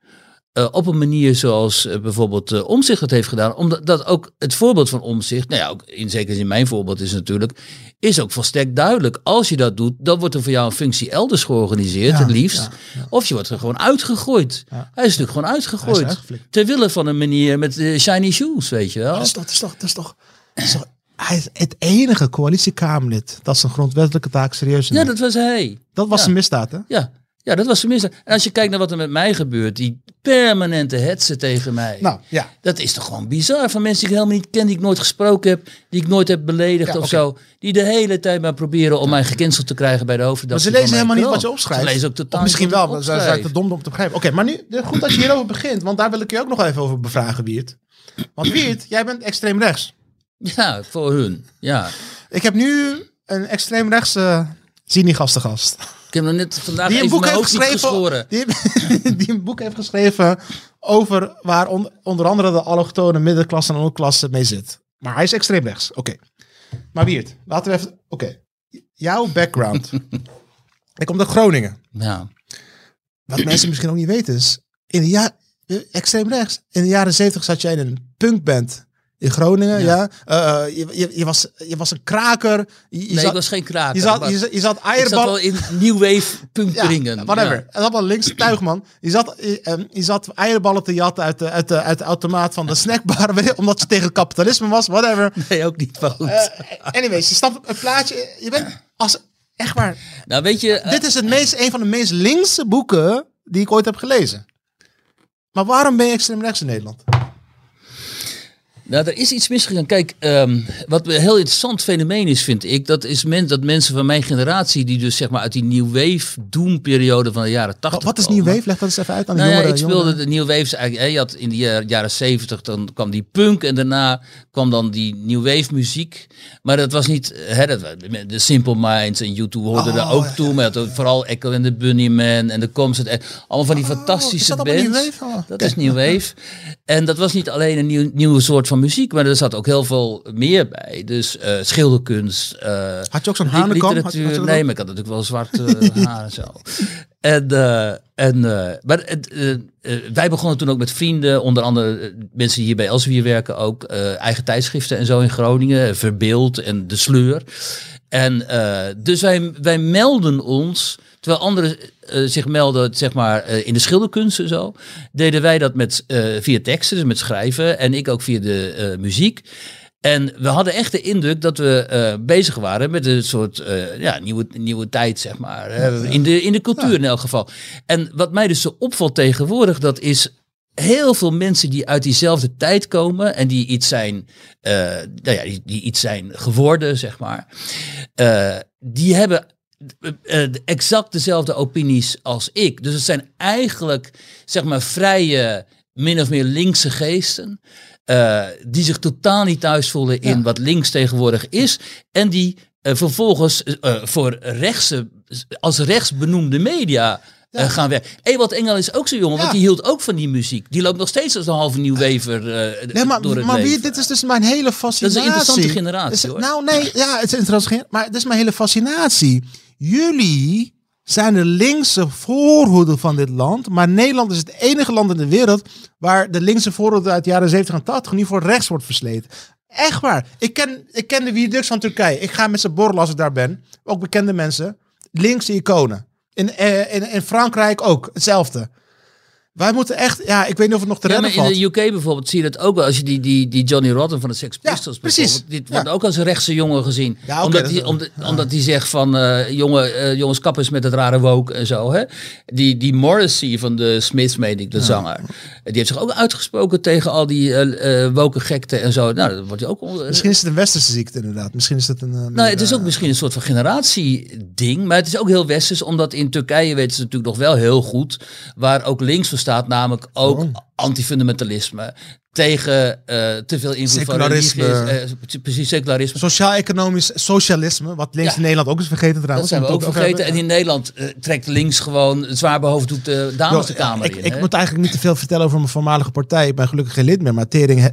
op een manier zoals bijvoorbeeld Omzicht het heeft gedaan. Omdat dat ook het voorbeeld van Omzicht, nou ja, ook in zeker in mijn voorbeeld is natuurlijk, is ook volstrekt duidelijk. Als je dat doet, dan wordt er voor jou een functie elders georganiseerd, het liefst. Of je wordt er gewoon uitgegooid. Hij is natuurlijk gewoon uitgegooid. Ter wille van een manier met uh, shiny shoes, weet je wel. Dat is toch, dat is toch, dat is toch, dat is toch hij is het enige coalitiekamerlid dat zijn grondwettelijke taak serieus neemt. Ja, dat was hij. Dat was ja. een misdaad, hè? Ja. Ja, dat was tenminste. En als je kijkt naar wat er met mij gebeurt, die permanente hetsen tegen mij. Nou, ja. Dat is toch gewoon bizar. Van mensen die ik helemaal niet ken, die ik nooit gesproken heb, die ik nooit heb beledigd of zo. Die de hele tijd maar proberen om mij gecanceld te krijgen bij de hoofdredactie. Maar ze lezen helemaal niet wat je opschrijft. Ze lezen ook totaal of misschien wel, maar ze zijn te dom om te begrijpen. Oké, maar nu, goed dat je hierover begint, want daar wil ik je ook nog even over bevragen, Wiert. Want Wiert, jij bent extreem rechts. Ja, voor hun. Ja. Ik heb nu een extreem rechtse Zini-gasten gast. Ik heb nog net vandaag die een boek heeft geschreven, die, die, een boek heeft geschreven over waar onder andere de allochtone middenklasse en onderklasse mee zit. Maar hij is extreem rechts. Oké. Maar Wiert, laten we even... Oké. Jouw background. ik kom uit Groningen. Ja. Wat mensen misschien ook niet weten is... In de jaar, extreem rechts. In de jaren zeventig zat jij in een punkband in Groningen, ja. ja. Uh, je, je, je, was, je was een kraker. Je, nee, zat, ik was geen kraker. Je zat, je, je zat eierbal... wel in New Wave punkringen. ja, whatever. Ja. Dat was links tuigman. Je zat, je, je zat eierballen te jatten uit de, uit de, uit de automaat van de snackbar. omdat je tegen het kapitalisme was, whatever. Nee, ook niet fout. Uh, anyways, je stapt een plaatje. Je bent als... Echt waar. Nou, weet je... Dit is het meest, een van de meest linkse boeken die ik ooit heb gelezen. Maar waarom ben je extreem rechts in Nederland? Nou, er is iets misgegaan. Kijk, um, wat een heel interessant fenomeen is, vind ik, dat is men, dat mensen van mijn generatie, die dus zeg maar uit die New Wave periode van de jaren 80. Wat is New Wave? Leg dat eens even uit aan de nou jongeren. Ja, ik speelde de New Waves eigenlijk. Je had in de jaren 70, dan kwam die punk en daarna kwam dan die New Wave muziek. Maar dat was niet, hè, dat, de Simple Minds en YouTube hoorden oh, er ook ja, toe. Maar had vooral Echo en de Bunnyman en de Concert. Allemaal van die oh, fantastische is bands. New Wave? Oh, dat okay. is New Wave. En dat was niet alleen een nieuw, nieuwe soort van muziek, maar er zat ook heel veel meer bij. Dus uh, schilderkunst. Uh, had je ook zo'n hanenkam? Literatuur. nee, maar ik had natuurlijk wel zwart uh, haar en zo. En, en, maar wij begonnen toen ook met vrienden, onder andere mensen die hier bij Elsevier werken ook, eigen tijdschriften en zo in Groningen, Verbeeld en De Sleur. En dus wij, wij melden ons Terwijl anderen uh, zich melden, zeg maar, uh, in de schilderkunsten zo, deden wij dat met, uh, via teksten, dus met schrijven. En ik ook via de muziek. En we hadden echt de indruk dat we bezig waren met een soort ja, nieuwe, nieuwe tijd, zeg maar. in, de, in de cultuur in elk geval. En wat mij dus zo opvalt tegenwoordig, dat is heel veel mensen die uit diezelfde tijd komen en die iets zijn, nou ja, die, die, iets zijn geworden, zeg maar. die hebben exact dezelfde opinies als ik. Dus het zijn eigenlijk, zeg maar, vrije, min of meer linkse geesten. Uh, die zich totaal niet thuis voelen in ja. wat links tegenwoordig is. En die uh, vervolgens voor rechtse, als rechts benoemde media ja. Gaan werken. Ewald Engel is ook zo jong, ja. want die hield ook van die muziek. Die loopt nog steeds als een halve nieuwwever uh, nee, maar, door het maar leven. Wie, dit is dus mijn hele fascinatie. Dat is een interessante generatie hoor. Nou nee, ja, het is interessant. Maar het is mijn hele fascinatie. Jullie zijn de linkse voorhoede van dit land. Maar Nederland is het enige land in de wereld waar de linkse voorhoede uit de jaren 70 en 80 nu voor rechts wordt versleten. Echt waar. Ik ken, ik ken de Wiedux van Turkije. Ik ga met ze borrelen als ik daar ben. Ook bekende mensen. Linkse iconen. In, uh, in, in Frankrijk ook hetzelfde. Wij moeten echt, ja, ik weet niet of het nog te Ja, redden maar in valt. de UK bijvoorbeeld zie je dat ook wel. Als je die, die, die Johnny Rotten van de Sex Ja, Pistols precies. bijvoorbeeld, dit Ja. wordt ook als een rechtse jongen gezien. Ja, omdat, dat die, omdat, ja. omdat die zegt van, eh, jongen, eh, jongens kappers met het rare woke en zo. Hè? Die, die Morrissey van de Smiths, meen ik, de zanger. Die heeft zich ook uitgesproken tegen al die eh, woke gekte en zo. Nou, dat wordt ook... Misschien is het een westerse ziekte inderdaad. Misschien is het een... Nou, het is ook misschien een soort van generatieding, maar het is ook heel westers, omdat in Turkije weten ze natuurlijk nog wel heel goed waar ook links voor staat, namelijk ook Oh. antifundamentalisme tegen eh, te veel invloed van religie, is, eh, precies secularisme. Sociaal-economisch socialisme, wat links Ja. in Nederland ook is vergeten Dat trouwens. zijn we ook vergeten. En in Nederland eh, trekt links gewoon het zwaar behoofddoek de dames de kamer ik, in. ik moet eigenlijk niet te veel vertellen over mijn voormalige partij. Ik ben gelukkig geen lid meer, maar Tering... he-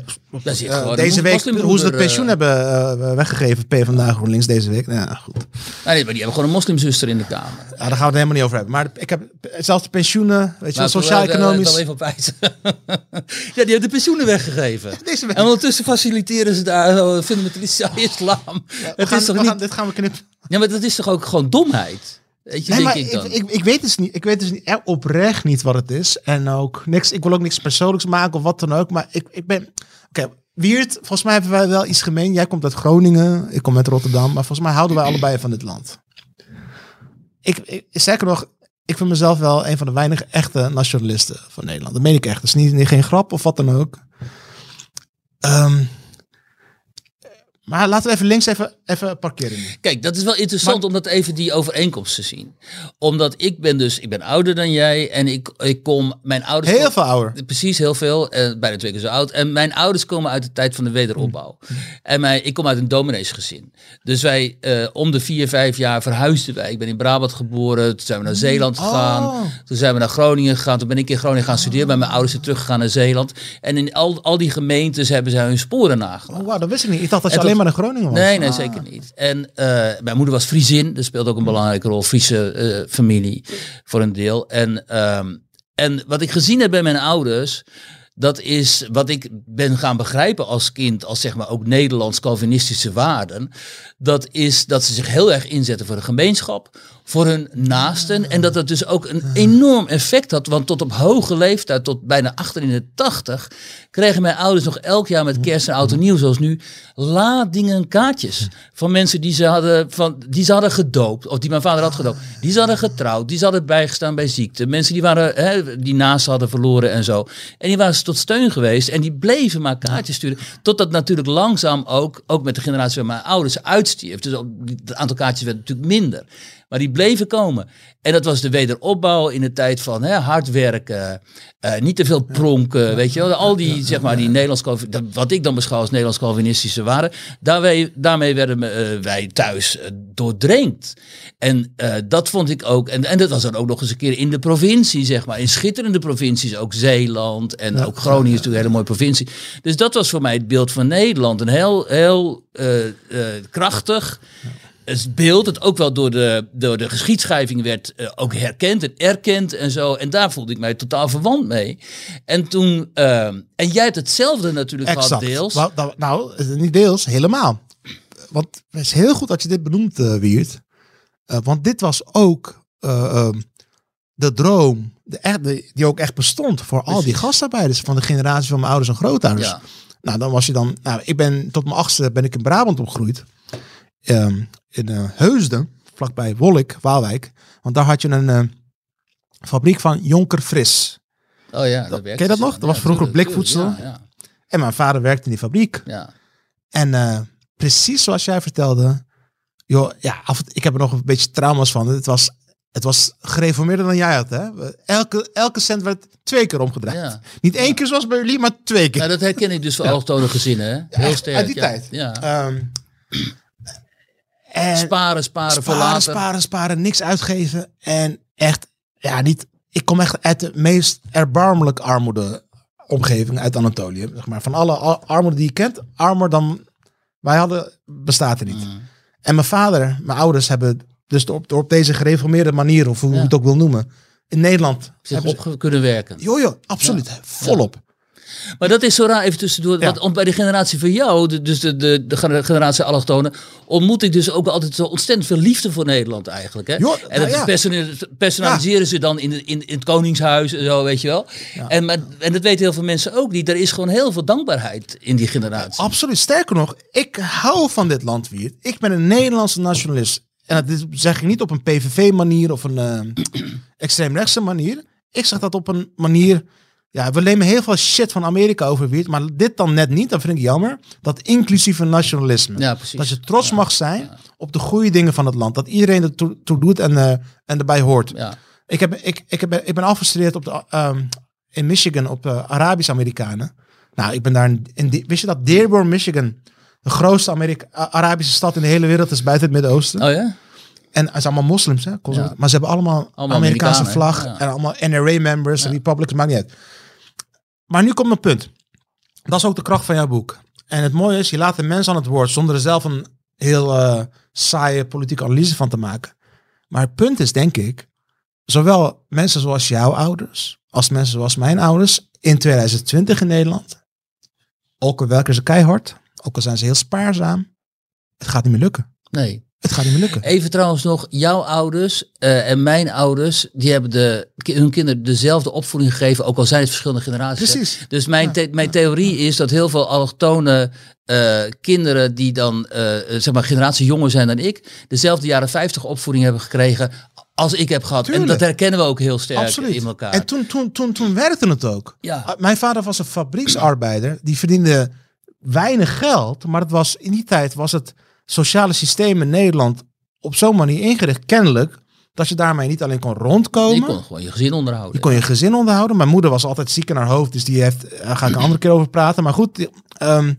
deze week, hoe ze het pensioen hebben weggegeven, P vandaag GroenLinks deze week. Nou, ja, goed. Nee, nee, maar die hebben gewoon een moslimzuster in de kamer. Ja, daar gaan we het helemaal niet over hebben. Maar ik heb zelfs de pensioenen, weet je sociaal-economisch... wel even op wijzen. ja, die hebben de pensioenen weggegeven. Deze. En ondertussen faciliteren ze daar fundamentalistische islam. Het gaan- is toch niet... gaan- dit gaan we knippen. Ja, maar dat is toch ook gewoon domheid? Weet je, Nee, denk ik dan. ik, ik, ik weet dus niet. Ik weet dus niet, echt oprecht niet wat het is. En ook niks. Ik wil ook niks persoonlijks maken of wat dan ook. Maar ik, ik ben. Oké, Wiert, volgens mij hebben wij wel iets gemeen. Jij komt uit Groningen, ik kom uit Rotterdam. Maar volgens mij houden wij allebei van dit land. Ik, ik zeker nog, ik vind mezelf wel een van de weinige echte nationalisten van Nederland. Dat meen ik echt. Dat is niet, geen grap of wat dan ook. Ehm, maar laten we even links even, even parkeren. Kijk, dat is wel interessant om dat even die overeenkomst te zien. Omdat ik ben dus, ik ben ouder dan jij en ik, ik kom, mijn ouders... Heel kom- veel ouder. Precies, heel veel. eh, bijna twee keer zo oud. En mijn ouders komen uit de tijd van de wederopbouw. En mijn, ik kom uit een domineesgezin. Dus wij, eh, om de vier, vijf jaar verhuisden wij. Ik ben in Brabant geboren. Toen zijn we naar Zeeland gegaan. Oh. Toen zijn we naar Groningen gegaan. Toen ben ik in Groningen gaan studeren. Bij mijn ouders zijn teruggegaan naar Zeeland. En in al, al die gemeentes hebben zij hun sporen nagelaten. Oh, wauw, dat wist ik niet. Ik dacht dat je En alleen maar in Groningen was. Nee, nee, Ah. zeker niet. En eh, mijn moeder was Friesin, dat speelt ook een belangrijke rol. Friese eh, familie voor een deel. En, ehm, en wat ik gezien heb bij mijn ouders, dat is wat ik ben gaan begrijpen als kind, als zeg maar ook Nederlands-Calvinistische waarden. Dat is dat ze zich heel erg inzetten voor de gemeenschap, voor hun naasten. En dat dat dus ook een enorm effect had. Want tot op hoge leeftijd, tot bijna achter in de tachtig, kregen mijn ouders nog elk jaar met kerst en en nieuw, zoals nu, ladingen kaartjes. Van mensen die ze hadden, van, die ze hadden gedoopt, of die mijn vader had gedoopt. Die ze hadden getrouwd, die ze hadden bijgestaan bij ziekte. Mensen die, waren, hè, die naast hadden verloren en zo. En die waren ze tot steun geweest. En die bleven maar kaartjes sturen. Totdat natuurlijk langzaam ook, ook met de generatie van mijn ouders, uitstierf. Dus het aantal kaartjes werd natuurlijk minder. Maar die bleven komen. En dat was de wederopbouw in de tijd van hè, hard werken, eh, niet te veel pronken, weet je wel. Al die, zeg maar, die Nederlands, wat ik dan beschouw als Nederlands Calvinistische waren, daarmee, daarmee werden eh, wij thuis eh, doordrenkt. En dat vond ik ook, en, en dat was dan ook nog eens een keer in de provincie, zeg maar, in schitterende provincies, ook Zeeland en ook Groningen is natuurlijk een hele mooie provincie. Dus dat was voor mij het beeld van Nederland, een heel, heel krachtig het beeld, dat ook wel door de, door de geschiedschrijving werd eh, ook herkend en erkend en zo. En daar voelde ik mij totaal verwant mee. En toen, eh, en jij hebt hetzelfde natuurlijk gehad Exact. deels. Nou, nou, eh, niet deels, helemaal. Want het is heel goed dat je dit benoemt, eh Wiert. Want dit was ook eh, ehm, de droom, de, echt, de- die ook echt bestond voor al die gastarbeiders van de generatie van mijn ouders en grootouders. Ja. Nou, dan was je dan, nou, ik ben tot mijn achtste ben ik in Brabant opgegroeid. Ehm, in eh, Heusden, vlakbij Wollik, Waalwijk. Want daar had je een eh, fabriek van Jonker Fris. Oh ja, dat Ken je dat zo. nog? Dat was vroeger blikvoedsel. Ja, En mijn vader werkte in die fabriek. ja, ja. En eh, precies zoals jij vertelde, joh, ja, af, ik heb er nog een beetje trauma's van. Het was, het was gereformeerder dan jij had, hè? Elke, elke cent werd twee keer omgedraaid. Ja. Niet één keer zoals bij jullie, maar twee keer. Nou, dat herken ik dus voor allochtone gezinnen. Hè? Heel sterk. uit die ja. tijd. Ja. Ehm, en Sparen, sparen, voor sparen, later. sparen, sparen, niks uitgeven. En echt, ja, niet. Ik kom echt uit de meest erbarmelijk armoede omgeving uit Anatolië. Zeg maar. Van alle ar- armoede die je kent, armer dan wij hadden, bestaat er niet. Mm. En mijn vader, mijn ouders hebben dus op, op deze gereformeerde manier, of hoe je Ja. het ook wil noemen, in Nederland. Zich hebben op kunnen werken. joh, absoluut. Volop. Maar dat is zo raar even tussendoor. Ja. Want bij de generatie van jou, de- dus de, de, de generatie allochtonen, ontmoet ik dus ook altijd zo ontzettend veel liefde voor Nederland eigenlijk. Hè? Jo, en nou dat ja. persona- personaliseren ze dan in, in, in het Koningshuis en zo, weet je wel. En, maar, en dat weten heel veel mensen ook niet. Er is gewoon heel veel dankbaarheid in die generatie. Absoluut. Sterker nog, ik hou van dit land weer. Ik ben een Nederlandse nationalist. En dat zeg ik niet op een PVV-manier of een eh, extreemrechtse manier. Ik zeg dat op een manier. Ja, we nemen heel veel shit van Amerika over weer, maar dit dan net niet. Dat vind ik jammer. Dat inclusieve nationalisme. Ja. Dat je trots mag zijn op de goede dingen van het land. Dat iedereen er toe, toe doet en, eh, en erbij hoort. Ja. Ik, heb, ik, ik, heb, ik ben afgestudeerd op de, ehm, in Michigan op de Arabisch-Amerikanen. Nou, ik ben daar in, wist je dat Dearborn, Michigan, de grootste Amerika Arabische stad in de hele wereld is buiten het Midden-Oosten. Oh ja? En het zijn allemaal moslims, hè? Maar ze hebben allemaal, Allemaal Amerikaanse Amerikanen, vlag en allemaal NRA-members en Republicans, maakt niet uit. Maar nu komt mijn punt. Dat is ook de kracht van jouw boek. En het mooie is, je laat de mensen aan het woord zonder er zelf een heel eh, saaie politieke analyse van te maken. Maar het punt is, denk ik, zowel mensen zoals jouw ouders, als mensen zoals mijn ouders in 2020 in Nederland, ook al werken ze keihard, ook al zijn ze heel spaarzaam, het gaat niet meer lukken. Nee. Het gaat niet meer lukken. Even trouwens nog, jouw ouders eh, en mijn ouders, die hebben de, hun kinderen dezelfde opvoeding gegeven, ook al zijn het verschillende generaties. hè. Precies. Dus mijn, the- mijn theorie is dat heel veel allochtone eh, kinderen die dan eh, zeg maar generatie jonger zijn dan ik, dezelfde jaren 50 opvoeding hebben gekregen als ik heb gehad. En dat herkennen we ook heel sterk Absoluut. in elkaar. En toen, toen, toen, toen werkte het ook. Ja. Uh, Mijn vader was een fabrieksarbeider. Die verdiende weinig geld. Maar het was, in die tijd was het sociale systeem in Nederland op zo'n manier ingericht. Kennelijk. Dat je daarmee niet alleen kon rondkomen. je kon gewoon je gezin onderhouden. Je kon je gezin onderhouden. Mijn moeder was altijd ziek in haar hoofd. Dus die heeft, daar ga ik een andere keer over praten. Maar goed, ehm,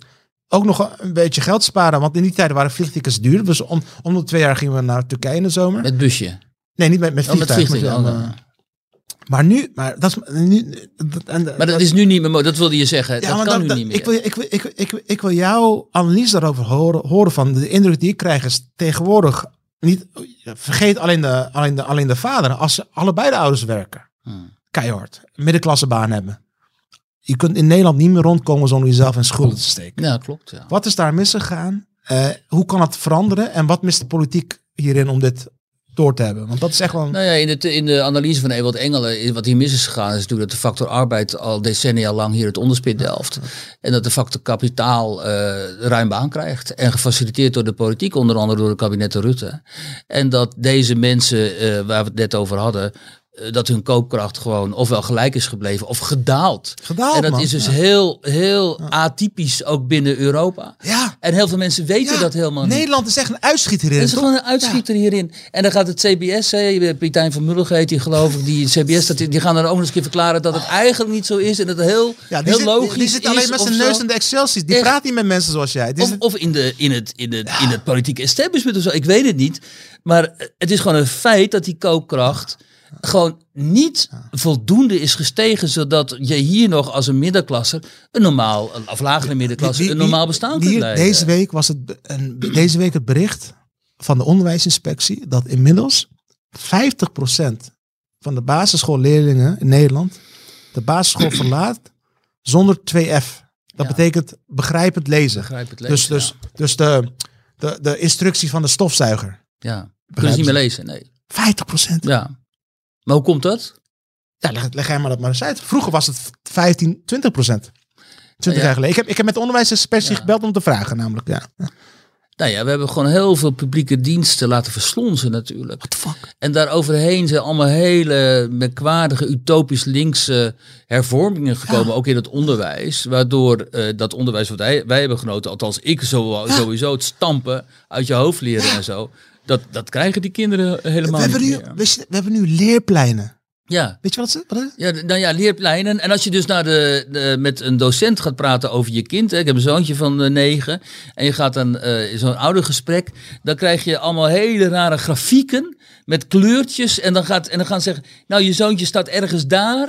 ook nog een beetje geld sparen. Want in die tijd waren vliegtickets duur. Dus om, om de twee jaar gingen we naar Turkije in de zomer. Met busje. nee, niet met, met Oh, met vliegtuig. met, Oh, eh. Maar nu, maar dat is nu. Dat, en, Maar dat is nu niet meer Dat wilde je zeggen. ja, dat kan dat- nu niet meer. Ik wil, ik, wil, ik, ik, wil- ik wil jouw analyse daarover horen, horen van de indruk die ik krijg is tegenwoordig niet. Vergeet alleen de, alleen de, alleen de vader. Als ze allebei de ouders werken, Hmm. keihard, middenklassebaan hebben. Je kunt in Nederland niet meer rondkomen zonder jezelf in schulden te steken. Ja, klopt. Ja. Wat is daar misgegaan? Eh, hoe kan het veranderen? En wat mist de politiek hierin om dit door te hebben? Want dat is echt wel. een- Nou ja, in, het, in de analyse van Ewald Engelen, is- wat hier mis is gegaan, is natuurlijk dat de factor arbeid al decennia lang hier het onderspit delft. En dat de factor kapitaal eh, ruim baan krijgt. En gefaciliteerd door de politiek, onder andere door het kabinet Rutte. En dat deze mensen, eh, waar we het net over hadden, eh, dat hun koopkracht gewoon ofwel gelijk is gebleven of gedaald. Gedaald, en dat man. is dus Ja. heel, heel atypisch ook binnen Europa. ja, En heel veel mensen weten ja, dat helemaal niet. Nederland is echt een uitschieter in. Dat is toch? gewoon een uitschieter hierin. En dan gaat het CBS, hè, Pietijn van Mullen heet die geloof ik, die CBS, dat, die gaan dan ook nog eens een keer verklaren dat het eigenlijk niet zo is en dat het heel, Ja, heel zit, logisch die, die zit is alleen met zijn neus in de Excelsies. Die Echt. praat niet met mensen zoals jij. Of in, de, in, het, in, het, in het politieke establishment of zo, ik weet het niet. Maar het is gewoon een feit dat die koopkracht gewoon niet voldoende is gestegen, zodat je hier nog als een middenklasse, een normaal, of lagere middenklasse, Die- een normaal bestaan kunt leiden. Deze week was het, deze week het bericht van de onderwijsinspectie dat inmiddels 50% van de basisschoolleerlingen in Nederland de basisschool verlaat zonder 2F. Dat Ja. betekent begrijpend lezen. Begrijp het lezen, Dus, dus, ja. dus de, de, de instructie van de stofzuiger. ja. Kunnen ze niet meer lezen, nee. 50%. Ja, Ja. Maar hoe komt dat? leg, leg jij maar dat maar eens uit. Vroeger was het 15, 20 procent. 20 Ja. jaar geleden. Ik heb, ik heb met de Ja. gebeld om te vragen namelijk. Ja. Nou ja, we hebben gewoon heel veel publieke diensten laten verslonzen natuurlijk. What the fuck? En daaroverheen zijn allemaal hele merkwaardige, utopisch linkse hervormingen gekomen, ook in het onderwijs. Waardoor eh, dat onderwijs wat wij, wij hebben genoten, althans ik zo, sowieso, het stampen uit je hoofd leren en zo. Dat, dat krijgen die kinderen We helemaal hebben, niet nu, we hebben nu leerpleinen. Ja, Weet je wat ze wat is? ja, nou ja, leerpleinen. En als je dus naar de, de- met een docent gaat praten over je kind. Hè, ik heb een zoontje van eh, negen. En je gaat dan eh, zo'n oudergesprek. Dan krijg je allemaal hele rare grafieken met kleurtjes. En dan, gaat, en dan gaan ze zeggen, nou je zoontje staat ergens daar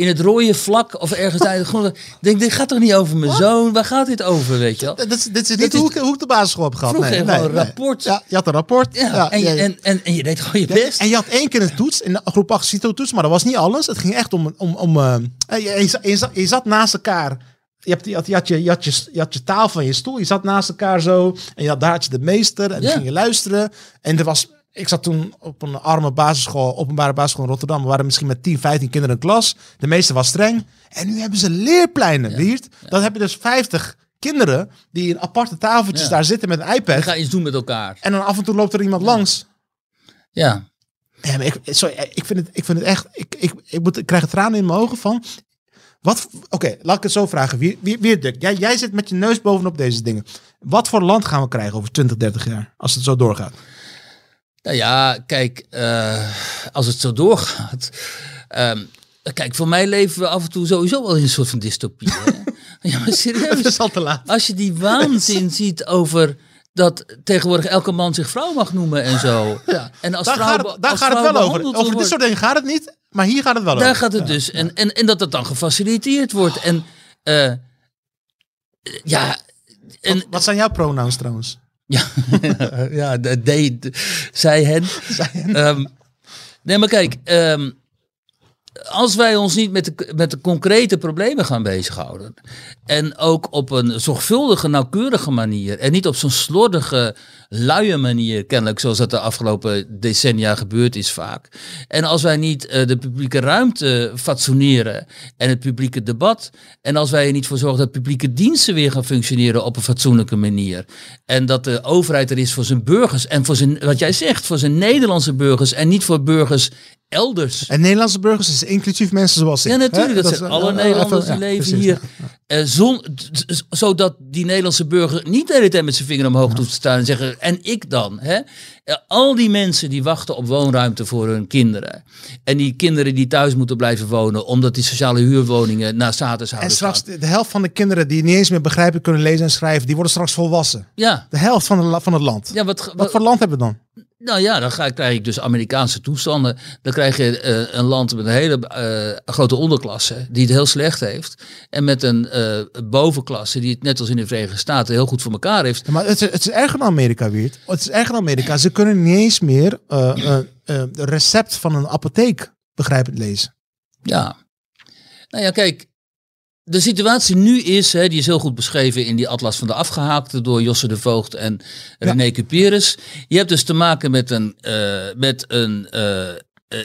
in het rode vlak of ergens daar. Gewoon, denk, dit gaat toch niet over mijn zoon? Waar gaat dit over, weet je wel? Dit, is- dit is niet hoe, ik- hoe ik de basisschool heb gehad. Vroeger nee, een nee. rapport. Ja, je had een rapport. Ja, Ja, en, je, en, en, en je deed gewoon je best. En je had één keer een toets, in de groep 8 cito toets, maar dat was niet alles. Het ging echt om... om, om eh, je, je, zat- je, zat, je zat naast elkaar. Je, hebt, je, had, je, had je, je, had je, je had je taal van je stoel. Je zat naast elkaar zo. En je had, daar had je de meester. En Ja. ging je luisteren. En er was... Ik zat toen op een arme basisschool, openbare basisschool in Rotterdam. We waren misschien met 10, 15 kinderen in klas. De meester was streng. En nu hebben ze leerpleinen, Wiert. Dan heb je dus 50 kinderen die in aparte tafeltjes Ja. daar zitten met een iPad. ga je iets doen met elkaar. En dan af en toe loopt er iemand langs. Ja. Ja, maar ik, sorry, ik, vind het, ik vind het echt. Ik, ik, ik, moet, ik krijg tranen in mijn ogen van. Wat, oké, laat ik het zo vragen. Wie, wie, wie jij, jij zit met je neus bovenop deze dingen. Wat voor land gaan we krijgen over 20, 30 jaar? Als het zo doorgaat. Nou ja, kijk, eh, als het zo doorgaat. ehm, kijk, voor mij leven we af en toe sowieso wel in een soort van dystopie. Hè? ja, maar serieus. is al te laat. Als je die waanzin ziet over dat tegenwoordig elke man zich vrouw mag noemen en zo. Ja. En als Daar vrouw, gaat het, daar gaat het wel over. Over dit soort dingen gaat het niet. Maar hier gaat het wel Daar over. gaat het dus. En, en, en dat het dan gefaciliteerd wordt. En eh, ja, en, Wat, wat zijn jouw pronouns trouwens? Ja, ja de, de, de- zij hen. Ehm, nee, maar kijk, ehm, als wij ons niet met de, met de concrete problemen gaan bezighouden. En ook op een zorgvuldige, nauwkeurige manier. En niet op zo'n slordige, luie manier, kennelijk, zoals dat de afgelopen decennia gebeurd is vaak. En als wij niet eh, de publieke ruimte fatsoeneren en het publieke debat. En als wij er niet voor zorgen dat publieke diensten weer gaan functioneren op een fatsoenlijke manier. En dat de overheid er is voor zijn burgers en voor zijn, wat jij zegt, voor zijn Nederlandse burgers en niet voor burgers elders. En Nederlandse burgers is inclusief mensen zoals ik. Ja, natuurlijk. Hè? Dat, zijn alle Nederlanders die leven hier. zon, zodat die Nederlandse burger niet de hele tijd met zijn vinger omhoog doet staan en zeggen: En ik dan? Hè? Eh, al die mensen die wachten op woonruimte voor hun kinderen. En die kinderen die thuis moeten blijven wonen, omdat die sociale huurwoningen naar status En houden. straks de, de helft van de kinderen die niet eens meer begrijpen kunnen lezen en schrijven, die worden straks volwassen. Ja. De helft van, de, van het land. Ja, wat, Wat wat, voor land hebben we dan? Nou ja, dan ga, krijg ik dus Amerikaanse toestanden. Dan krijg je eh, een land met een hele eh, grote onderklasse die het heel slecht heeft. En met een eh, bovenklasse die het net als in de Verenigde Staten heel goed voor elkaar heeft. Maar het, is- het is erger dan Amerika, Wiert. Het is erger dan Amerika. Ze kunnen niet eens meer de recept van een apotheek begrijpend lezen. Ja. Nou ja, kijk. De situatie nu is, hè, die is heel goed beschreven in die Atlas van de Afgehaakte door Josse de Voogd en René Cuperus. Je hebt dus te maken met een, eh, met een eh, eh,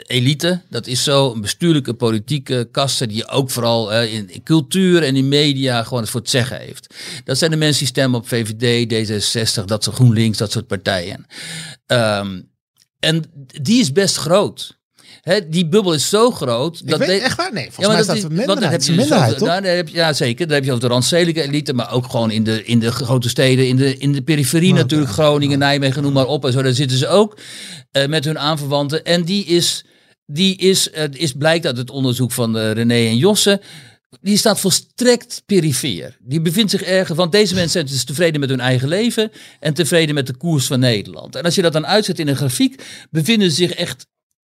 elite, dat is zo, een bestuurlijke politieke kasten die ook vooral in, in cultuur en in media gewoon het voor het zeggen heeft. Dat zijn de mensen die stemmen op VVD, D66, dat soort GroenLinks, dat soort partijen. Ehm, en die is best groot. Hè, die bubbel is zo groot. Ik dat weet echt waar? Nee, volgens ja, mij staat dat het want dan minderheid. heb je dus minderheid, nou, heb je- ja, zeker. Daar heb je over de randstedelijke elite, maar ook gewoon in de, in de grote steden, in de, in de periferie natuurlijk, Groningen, Nijmegen, noem maar op. En zo, daar zitten ze ook eh, met hun aanverwanten. En die is, die is, is blijkt uit het onderzoek van eh, René en Josse, die staat volstrekt perifeer. Die bevindt zich ergens, want deze mensen zijn dus tevreden met hun eigen leven en tevreden met de koers van Nederland. En als je dat dan uitzet in een grafiek, bevinden ze zich echt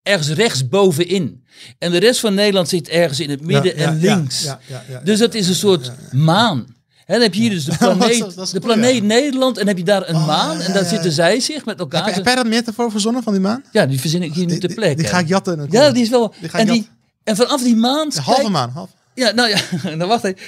ergens rechts bovenin. En de rest van Nederland zit ergens in het midden Ja, en ja, links. ja, dus dat is een soort maan. Dan heb je hier dus de planeet, dat de planeet. Nederland en heb je daar een Oh, maan en daar zitten zij zich met elkaar. Heb, heb jij dat metafoor verzonnen van die maan? ja, die verzin ik hier nu ter die, plekke. die ga ik jatten. ja, die is wel. Die en, die, en vanaf die maan. Halve maan. Half. Ja, nou ja, dan wacht even.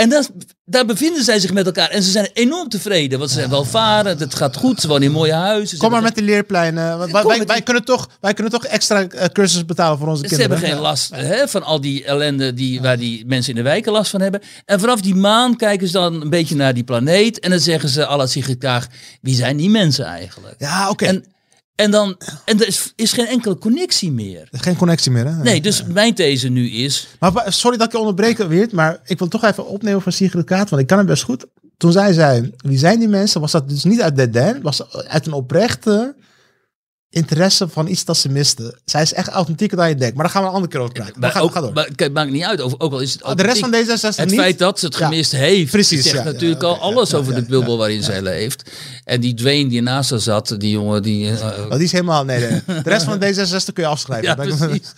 En daar, daar bevinden zij zich met elkaar. En ze zijn enorm tevreden. Want ze zijn welvarend, het gaat goed, ze wonen in mooie huizen. ze Kom maar met die leerpleinen. Wij, wij, met wij die- kunnen toch, wij kunnen toch extra eh, cursussen betalen voor onze Ze kinderen. hebben geen last hè, van al die ellende die, waar die mensen in de wijken last van hebben. En vanaf die maan kijken ze dan een beetje naar die planeet. En dan zeggen ze, Allah graag, wie zijn die mensen eigenlijk? Ja, oké. En dan en er is, is geen enkele connectie meer. Geen connectie meer, hè? Nee, dus mijn these nu is... Maar sorry dat ik je onderbreek, Weert, maar ik wil toch even opnemen van Sigrid Kaat, want ik kan het best goed. Toen zij zei, wie zijn die mensen, was dat dus niet uit de den, was uit een oprechte interesse van iets dat ze misten. Zij is echt authentieker dan je denkt. Maar daar gaan we een andere keer over praten. Maar, ga, ook, door. maar het maakt niet uit. Ook, ook al is het Oh, de rest van authentiek. D66 Het niet. feit dat ze het Ja. gemist heeft, Precies, zegt ja, natuurlijk al alles over de bubbel waarin zij leeft. En die Dwayne die naast haar zat, die jongen, die... eh, Oh, die is helemaal... Nee, nee. De rest van D66 kun je afschrijven. precies.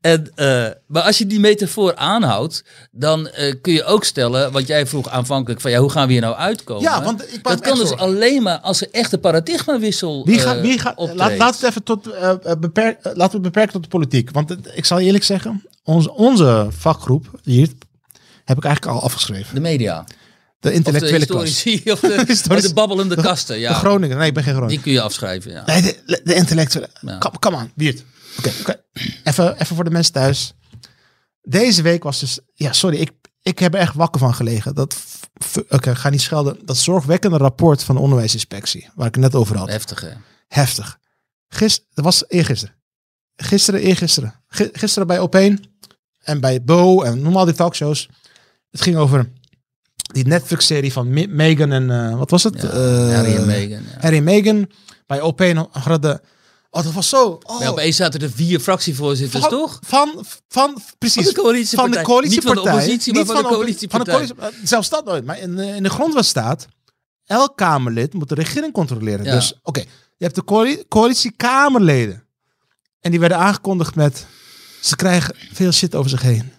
En, eh, maar als je die metafoor aanhoudt, dan eh, kun je ook stellen, wat jij vroeg aanvankelijk, van ja, hoe gaan we hier nou uitkomen? Ja, want ik dat kan dus alleen maar als er echt een paradigmawissel Wie gaat, wie gaat, laat, laat het even tot, eh, eh, beperk, eh, laten we het beperken tot de politiek. Want het- ik zal eerlijk zeggen, onze, onze vakgroep hier heb ik eigenlijk al afgeschreven. De media. De Of de intellectuele klas. of de, Historici- de babbelende kasten. De Ja, Groningen. Nee, ik ben geen Groningen. die kun je afschrijven. Ja. Nee, de, de intellectuele. Ja. Kom, kom aan, Wiert. Oké, oké. Even, even voor de mensen thuis. Deze week was dus... Ja, sorry, ik, ik heb er echt wakker van gelegen. Dat, oké, ga niet schelden. Dat zorgwekkende rapport van de onderwijsinspectie, waar ik het net over had. Heftig, hè? Heftig. Gisteren, dat was eergisteren. Gisteren, eergisteren. Gi- Gisteren bij Op1 en bij Bo en noem al die talkshows. Het ging over die Netflix-serie van Me- Meghan en... eh, wat was het? Ja, Eh, Harry en Meghan. Ja. Harry en Meghan. Bij Op1 hadden... Oh, dat was zo... Oh, Maar opeens zaten er vier fractievoorzitters, van, toch? Van, van, precies. Van de coalitiepartij. Van de coalitiepartij. Niet van de oppositie, maar van de coalitiepartij. Van de coalitie, zelfs dat nooit. Maar in, eh, in de grondwet staat... Elk Kamerlid moet de regering controleren. Ja. Dus, oké. je hebt de coali- coalitie-Kamerleden. En die werden aangekondigd met... Ze krijgen veel shit over zich heen.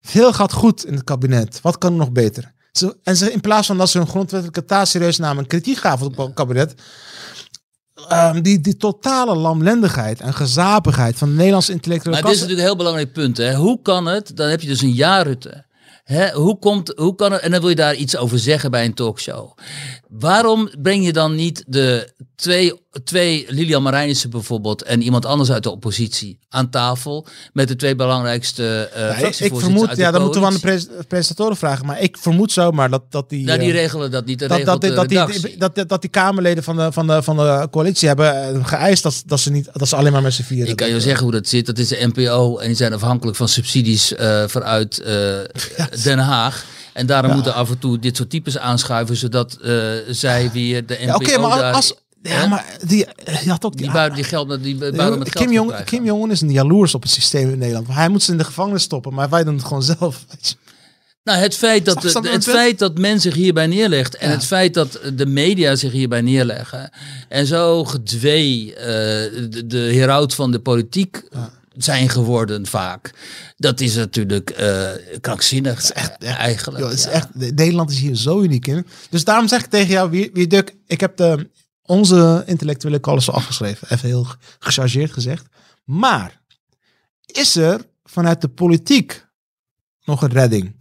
Veel gaat goed in het kabinet. Wat kan er nog beter? Ze, en ze, in plaats van dat ze hun grondwettelijke taak serieus namen... en kritiek gaven op het kabinet... ehm, die, die totale lamlendigheid en gezapigheid van de Nederlandse intellectuele Maar dit is natuurlijk een heel belangrijk punt. Hè? Hoe kan het? Dan heb je dus een jaar Rutte. Hè? Hoe, komt, hoe kan het? En dan wil je daar iets over zeggen bij een talkshow. Waarom breng je dan niet de twee, twee Lilian Marijnissen bijvoorbeeld en iemand anders uit de oppositie aan tafel met de twee belangrijkste eh Ja, ik, vermoed, ja, dan moeten we aan de pres- presentatoren vragen. Maar ik vermoed zomaar dat, dat die. Nou, die eh, regelen dat niet. Dat, dat, dat, dat, die, dat, die Kamerleden van de, van de, van de coalitie hebben eh, geëist dat, dat, ze niet, dat ze alleen maar met z'n vieren. Ik kan je zeggen hoe dat zit. Dat is de NPO en die zijn afhankelijk van subsidies eh vanuit eh, Den Haag. En daarom moeten af en toe dit soort types aanschuiven, zodat eh, zij weer de NPO Ja, Oké, maar als. Ja, maar die, had ook die buiten die geld met die buiten met geld Kim, Jong. Kim Jong-un is een jaloers op het systeem in Nederland. Hij moet ze in de gevangenis stoppen, maar wij doen het gewoon zelf. Nou, het feit dat, het feit dat men zich hierbij neerlegt en Ja. het feit dat de media zich hierbij neerleggen en zo gedwee eh, de, de heraut van de politiek zijn geworden vaak, dat is natuurlijk eh krankzinnig eh, eigenlijk. Yo, het is ja. echt, Nederland is hier zo uniek in. Dus daarom zeg ik tegen jou, wie, wie Duk, ik heb de, onze intellectuele al afgeschreven. Even heel gechargeerd gezegd. Maar is er vanuit de politiek nog een redding?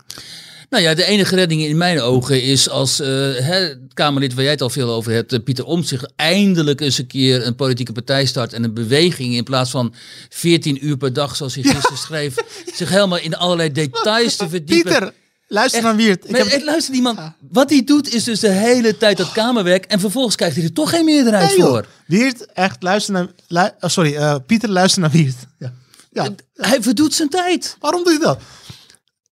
Nou ja, de enige redding in mijn ogen is als hè, het Kamerlid waar jij het al veel over hebt, eh, Pieter Omtzigt, eindelijk eens een keer een politieke partij start en een beweging in plaats van 14 uur per dag, zoals hij gisteren schreef, zich helemaal in allerlei details te verdiepen. Pieter, luister naar Wiert. Ik Maar heb, luister, die man, wat hij doet is dus de hele tijd dat kamerwerk en vervolgens krijgt hij er toch geen meerderheid Nee, voor. Wiert, echt, luister naar... lu- oh, sorry, eh, Pieter, luister naar Wiert. Ja. ja. Hij verdoet zijn tijd. Waarom doe je dat?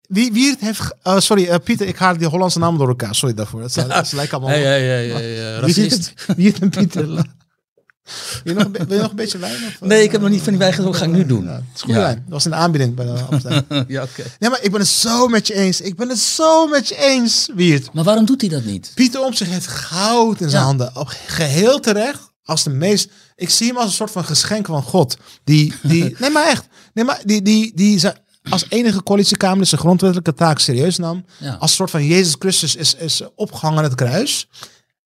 Wie, Wiert heeft... eh, sorry, eh, Pieter, ik haal die Hollandse namen door elkaar. Sorry daarvoor. Het zijn- Ze lijken allemaal... Hey, hey, hey, eh, racist. Wiert, Wiert en Pieter. Wil je, nog, een be- wil je nog een beetje wijn? Of, eh? Nee, ik heb nog niet van die wijn gedronken, ga ik nu doen. Ja, het is goede wijn. Dat was in de aanbieding bij de Amsterdam. Ja, oké. Nee, maar ik ben het zo met je eens. Ik ben het zo met je eens, Wiert. Maar waarom doet hij dat niet? Pieter Omtzigt heeft goud in zijn handen. Op geheel terecht. Als de meest... Ik zie hem als een soort van geschenk van God. Die, die, nee, maar echt. Nee, maar die, die, die als enige coalitiekamer zijn grondwettelijke taak serieus nam. Ja. Als een soort van Jezus Christus is, is opgehangen aan het kruis.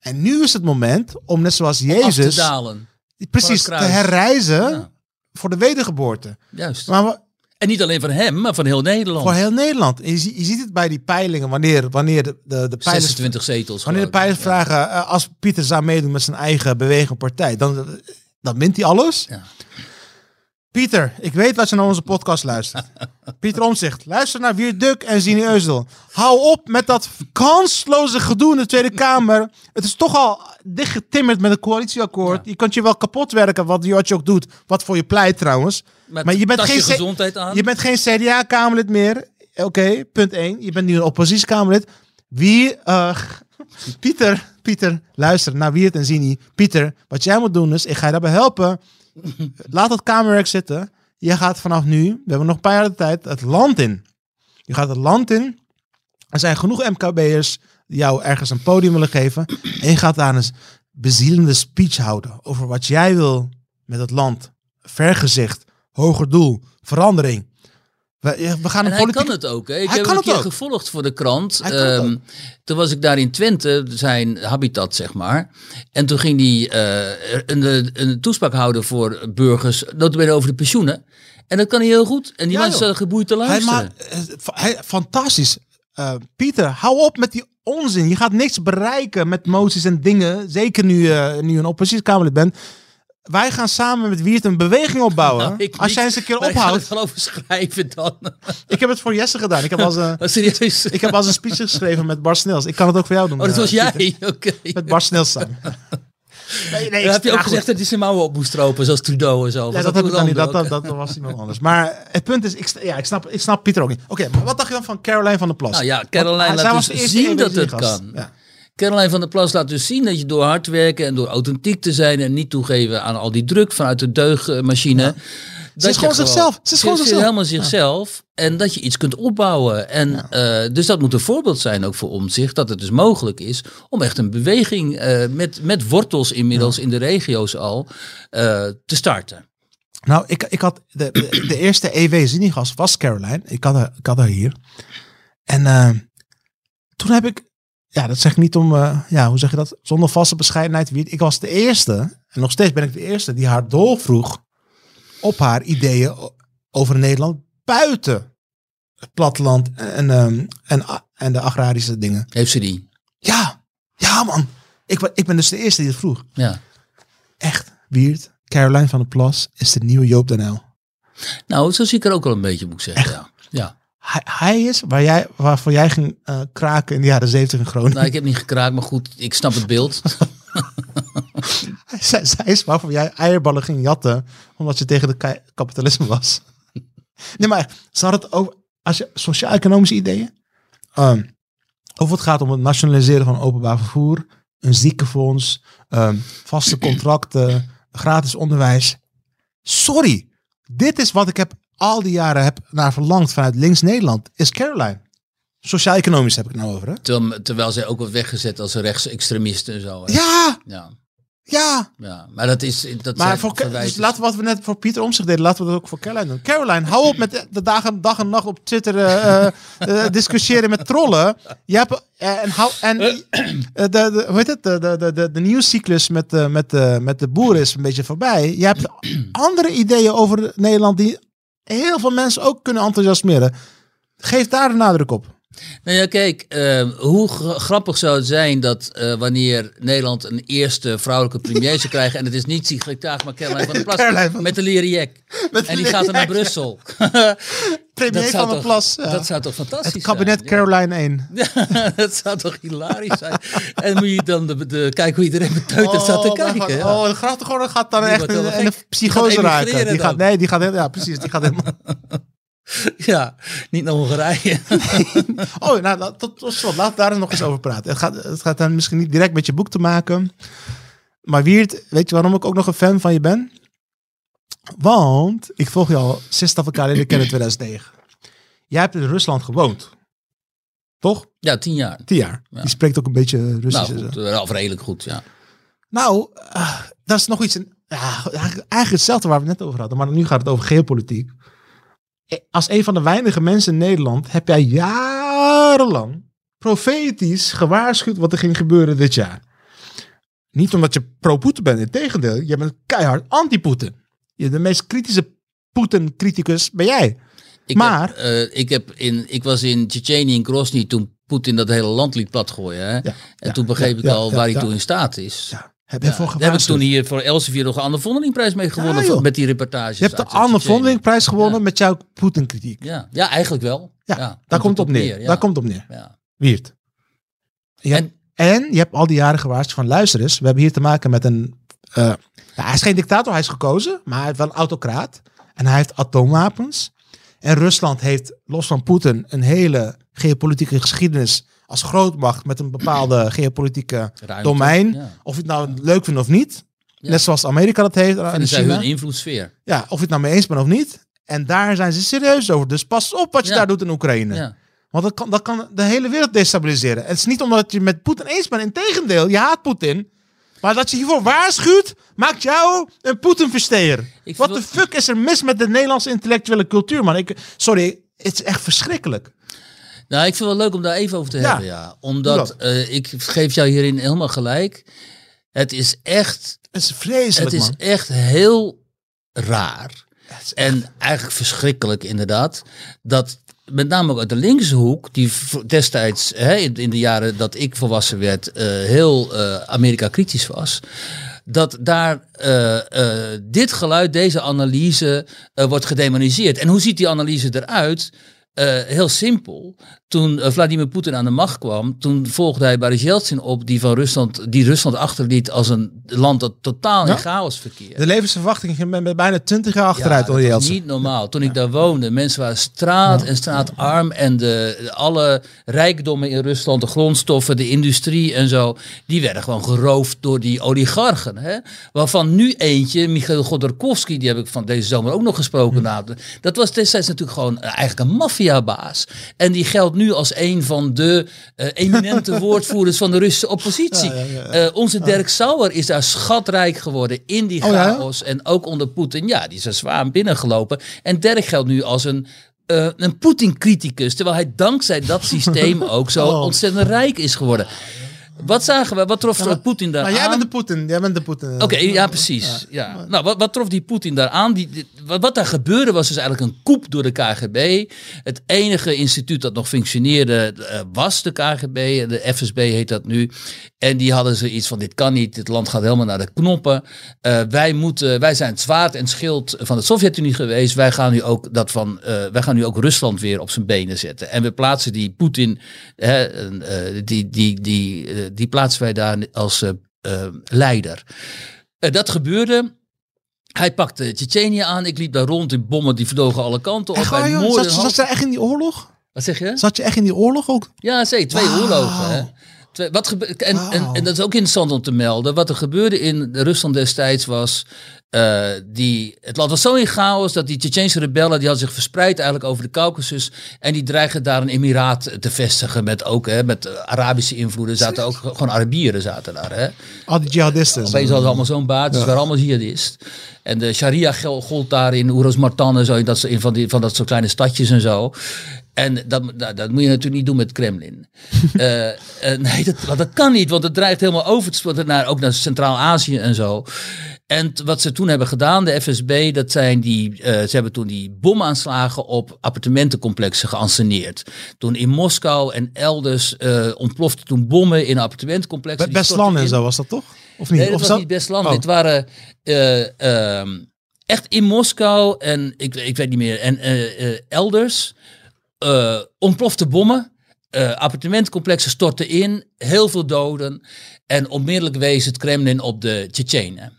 En nu is het moment om, net zoals Af te Jezus, dalen. precies te herreizen Ja. voor de wedergeboorte. Juist. Maar we- En niet alleen van hem, maar van heel Nederland. voor heel Nederland. Je, zie- je ziet het bij die peilingen, wanneer, wanneer de, de, de peilers 26 zetels. Wanneer de peilers vragen, eh, als Pieter zou meedoen met zijn eigen beweging partij, dan, dan wint hij alles. Ja. Pieter, ik weet dat je naar onze podcast luistert. Pieter Omzicht, luister naar Wier Duk en Zini Eusdel. Hou op met dat kansloze gedoe in de Tweede Kamer. Het is toch al dichtgetimmerd met een coalitieakkoord. Je kunt je wel kapot werken, wat, je- ook doet. Wat voor je pleit trouwens. Met maar je bent geen, gezondheid aan. je bent geen CDA-Kamerlid meer. Oké, punt 1. Je bent nu een oppositiekamerlid. Wie, eh, Pieter, Pieter, luister naar Wiert en Zini. Pieter, wat jij moet doen is, ik ga je daarbij helpen. Laat het kamerwerk zitten. Je gaat vanaf nu, we hebben nog een paar jaar de tijd, het land in. Je gaat het land in. Er zijn genoeg MKB'ers die jou ergens een podium willen geven. En je gaat daar een bezielende speech houden over wat jij wil met het land. Vergezicht, hoger doel, verandering. We, we gaan en hij kan het ook. Hè? Ik heb een keer gevolgd voor de krant. Um, toen was ik daar in Twente, zijn habitat zeg maar. En toen ging hij uh, een, een toespraak houden voor burgers, notabene over de pensioenen. En dat kan hij heel goed. En die ja, mensen geboeid te luisteren. Hij, maar, hij, fantastisch. Uh, Pieter, hou op met die onzin. Je gaat niks bereiken met moties en dingen. Zeker nu, uh, nu een oppositiekamerlid bent wij gaan samen met Wiert een beweging opbouwen. Nou, Als jij eens een keer ophoudt. Ik het wel over schrijven dan. ik heb het voor Jesse gedaan. Ik heb als een, serieus? Ik heb als een speech geschreven met Bart Snels. Ik kan het ook voor jou doen. Oh, dat was eh, jij? Oké. Met Bart Snels samen. Nee, nee, heb je ook gezegd dat hij zijn mouwen op moest stropen, zoals Trudeau en zo? Ja, dat, heb ik dan niet. Dat, dat, dat, was iemand anders. Maar het punt is, ik, ja, ik, snap, ik snap Pieter ook niet. Oké, maar wat dacht je dan van Caroline van der Plas? Nou ja, Caroline laat dus zien dat het kan. Ja. Caroline van der Plas laat dus zien dat je door hard werken en door authentiek te zijn en niet toegeven aan al die druk vanuit de deugmachine. Ja. Ze is gewoon zichzelf. Ze is gewoon zichzelf. helemaal zichzelf. En dat je iets kunt opbouwen. En uh, dus dat moet een voorbeeld zijn ook voor omzicht. Dat het dus mogelijk is om echt een beweging uh, met, met wortels inmiddels in de regio's al uh, te starten. Nou, ik, ik had de, de, de eerste EW-zinigas was Caroline. Ik had haar, ik had haar hier. En toen heb ik ja, dat zeg ik niet om, uh, ja, hoe zeg je dat? Zonder vaste bescheidenheid. Wie, ik was de eerste, en nog steeds ben ik de eerste, die haar doorvroeg op haar ideeën over Nederland buiten het platteland en, um, en, en de agrarische dingen. Heeft ze die? Ja, ja man. Ik, ik ben dus de eerste die het vroeg. Ja. Echt, Wiert, Caroline van der Plas is de nieuwe Joop den. Nou, zo zie ik er ook wel een beetje, moet ik zeggen. Ja. ja hij, hij, is waar jij, waarvoor jij ging uh, kraken in de jaren zeventig in Groningen. Nou, ik heb niet gekraakt, maar goed, ik snap het beeld. zij, zij, is waarvoor jij eierballen ging jatten, omdat je tegen de kapitalisme was. nee, maar ze had het over, als je sociaal-economische ideeën, um, of het gaat om het nationaliseren van openbaar vervoer, een ziekenfonds, um, vaste contracten, gratis onderwijs. Sorry, dit is wat ik heb al die jaren heb naar verlangd vanuit links Nederland, is Caroline. Sociaal-economisch heb ik het nou over. Hè? Terwijl, terwijl zij ook wordt weggezet als rechtsextremisten en zo. Hè? Ja! Ja. Ja. ja, maar dat is. Dat maar voor, dus laten we wat we net voor Pieter om zich deden, laten we dat ook voor Caroline doen. Caroline, hou op met de dagen, dag en nacht op Twitter uh, uh, discussiëren met trollen. Je hebt en hou en de, de, hoe heet het? De, de, de, de, nieuwscyclus met, de, met, met de boeren is een beetje voorbij. Je hebt andere ideeën over Nederland die heel veel mensen ook kunnen enthousiasmeren. Geef daar de nadruk op. Nou ja, kijk, uh, hoe grappig zou het zijn dat uh, wanneer Nederland een eerste vrouwelijke premier zou krijgen en het is niet Sigrid Kaag, maar Caroline van der Plas met de leren jack. En die gaat naar Brussel. premier van der Plas. Dat zou toch fantastisch zijn? Het kabinet Caroline 1. dat zou toch hilarisch zijn. en moet je dan de, de, kijken hoe iedereen beteuterd oh, staat te kijken. ja. Oh, de grachtengordel gaat dan die echt in, de psychose raken. Die gaat, nee, die gaat, ja precies, die gaat helemaal... Ja, niet naar Hongarije. oh, nou, tot, tot slot, laten we daar nog eens over praten. Het gaat, het gaat dan misschien niet direct met je boek te maken. Maar Wiert, weet je waarom ik ook nog een fan van je ben? Want ik volg je al sinds dat we elkaar leren kennen in 2009. Jij hebt in Rusland gewoond. Toch? Ja, tien jaar. Tien jaar. Ja. Die spreekt ook een beetje Russisch. Nou, goed, redelijk goed, ja. Nou, uh, dat is nog iets... Ja, eigenlijk hetzelfde waar we het net over hadden. Maar nu gaat het over geopolitiek als een van de weinige mensen in Nederland heb jij jarenlang profetisch gewaarschuwd wat er ging gebeuren dit jaar. Niet omdat je pro-Poetin bent, in tegendeel, je bent keihard anti-Poetin. Je de meest kritische Poetin-criticus ben jij. Ik maar heb, uh, ik, heb in, ik was in Tsjetsjenië in Grozny toen Poetin dat hele land liet platgooien. Hè? Ja, en toen begreep ik al waar hij toe in staat is. Heb je voor Heb ik toen hier voor Elsevier nog een Anne Vondelingprijs mee gewonnen met die reportages. Je hebt de Anne Vondelingprijs gewonnen met jouw Poetin-kritiek. Ja. ja, eigenlijk wel. Ja, daar komt op neer. Daar komt op neer. Ja. Wiert. En, en je hebt al die jaren gewaarschuwd van luister eens, we hebben hier te maken met een... Uh, hij is geen dictator, hij is gekozen, maar hij heeft wel een autocraat. En hij heeft atoomwapens. En Rusland heeft, los van Poetin, een hele geopolitieke geschiedenis als grootmacht met een bepaalde geopolitieke domein. Of je het nou leuk vindt of niet. Net zoals Amerika dat heeft. En China. hun invloedssfeer. Ja, of je het nou mee eens bent of niet. En daar zijn ze serieus over. Dus pas op wat je daar doet in Oekraïne. Want dat kan, dat kan de hele wereld destabiliseren. Het is niet omdat je met Poetin eens bent. Integendeel, je haat Poetin. Maar dat je hiervoor waarschuwt, maakt jou een Poetin-versteer. Wat de fuck is er mis met de Nederlandse intellectuele cultuur, man? Ik, sorry, het is echt verschrikkelijk. Nou, ik vind het wel leuk om daar even over te hebben, ja. Omdat, uh, ik geef jou hierin helemaal gelijk. Het is echt... Het is vreselijk, Het is echt heel raar. En eigenlijk verschrikkelijk inderdaad. Dat met name ook uit de linkse hoek, die destijds hè, in, de jaren dat ik volwassen werd, uh, heel uh, Amerika kritisch was. Dat daar uh, dit geluid, deze analyse wordt gedemoniseerd. En hoe ziet die analyse eruit? heel simpel toen eh, Vladimir Poetin aan de macht kwam, toen volgde hij Boris Yeltsin op, die van Rusland, die Rusland achterliet als een land dat totaal in chaos verkeert. De levensverwachting ging met bijna 20 jaar achteruit onder Yeltsin. Niet normaal. Toen ik daar woonde, mensen waren straat en straatarm en de, alle rijkdommen in Rusland, de grondstoffen, de industrie en zo, die werden gewoon geroofd door die oligarchen. Hè? Waarvan nu eentje, Michail Godorkovsky, die heb ik van deze zomer ook nog gesproken. Hm. Dat was destijds natuurlijk gewoon eigenlijk een maffiabaas. En die geldt nu als een van de uh, eminente woordvoerders van de Russische oppositie. Uh, onze Dirk Sauer is daar schatrijk geworden in die oh, chaos. En ook onder Poetin. Ja, die is er zwaar binnengelopen. En Dirk geldt nu als een uh, een Poetin-criticus. Terwijl hij dankzij dat systeem ook zo oh. ontzettend rijk is geworden. Wat zagen we? Wat trof ja, Poetin daar maar jij bent de Poetin. Jij bent de Poetin. Oké, ja, precies. Ja. Nou, wat, wat trof die Poetin daar aan? Die, wat, wat, daar gebeurde was dus eigenlijk een koep door de KGB. Het enige instituut dat nog functioneerde uh, was de KGB. De FSB heet dat nu. En die hadden zoiets van, dit kan niet. Dit land gaat helemaal naar de knoppen. Uh, wij, moeten, wij zijn het zwaard en schild van de Sovjet-Unie geweest. Wij gaan, nu ook dat van, uh, wij gaan nu ook Rusland weer op zijn benen zetten. En we plaatsen die Poetin, die, die, die die plaatsen wij daar als uh, leider. Uh, dat gebeurde. Hij pakte Tsjetsjenië aan. Ik liep daar rond in bommen die vlogen alle kanten op. Echt, zat, zat je echt in die oorlog? Wat zeg je? Zat je echt in die oorlog ook? Ja, zeker. Twee oorlogen. Hè? Wat en, en, en, dat is ook interessant om te melden. Wat er gebeurde in Rusland destijds was. Uh, die, het land was zo in chaos dat die Tsjetsjense rebellen die hadden zich verspreid eigenlijk over de Caucasus. En die dreigen daar een emiraat te vestigen met ook hè, met Arabische invloeden. Zaten ook gewoon Arabieren zaten daar. Hè. Al die jihadisten. Opeens hadden allemaal zo'n baat. Ze waren allemaal jihadist. En de sharia gold daar in Oeros Martan en zo. Dat, in van, die, van dat soort kleine stadjes en zo. En dat, dat, dat, moet je natuurlijk niet doen met Kremlin. uh, uh, nee, dat, dat kan niet, want het dreigt helemaal over te naar, ook naar Centraal-Azië en zo. En wat ze toen hebben gedaan, de FSB, dat zijn die, uh, ze hebben toen die bomaanslagen op appartementencomplexen geanceneerd. Toen in Moskou en elders ontplofte toen bommen in appartementencomplexen. Bestland en zo was dat toch? Of niet? Nee, dat of was niet Bestland. Oh. Dit waren uh, echt in Moskou en ik, ik weet niet meer, en elders uh, ontplofte bommen. Uh, appartementcomplexen stortten in, heel veel doden. En onmiddellijk wees het Kremlin op de Tsjetsjenen.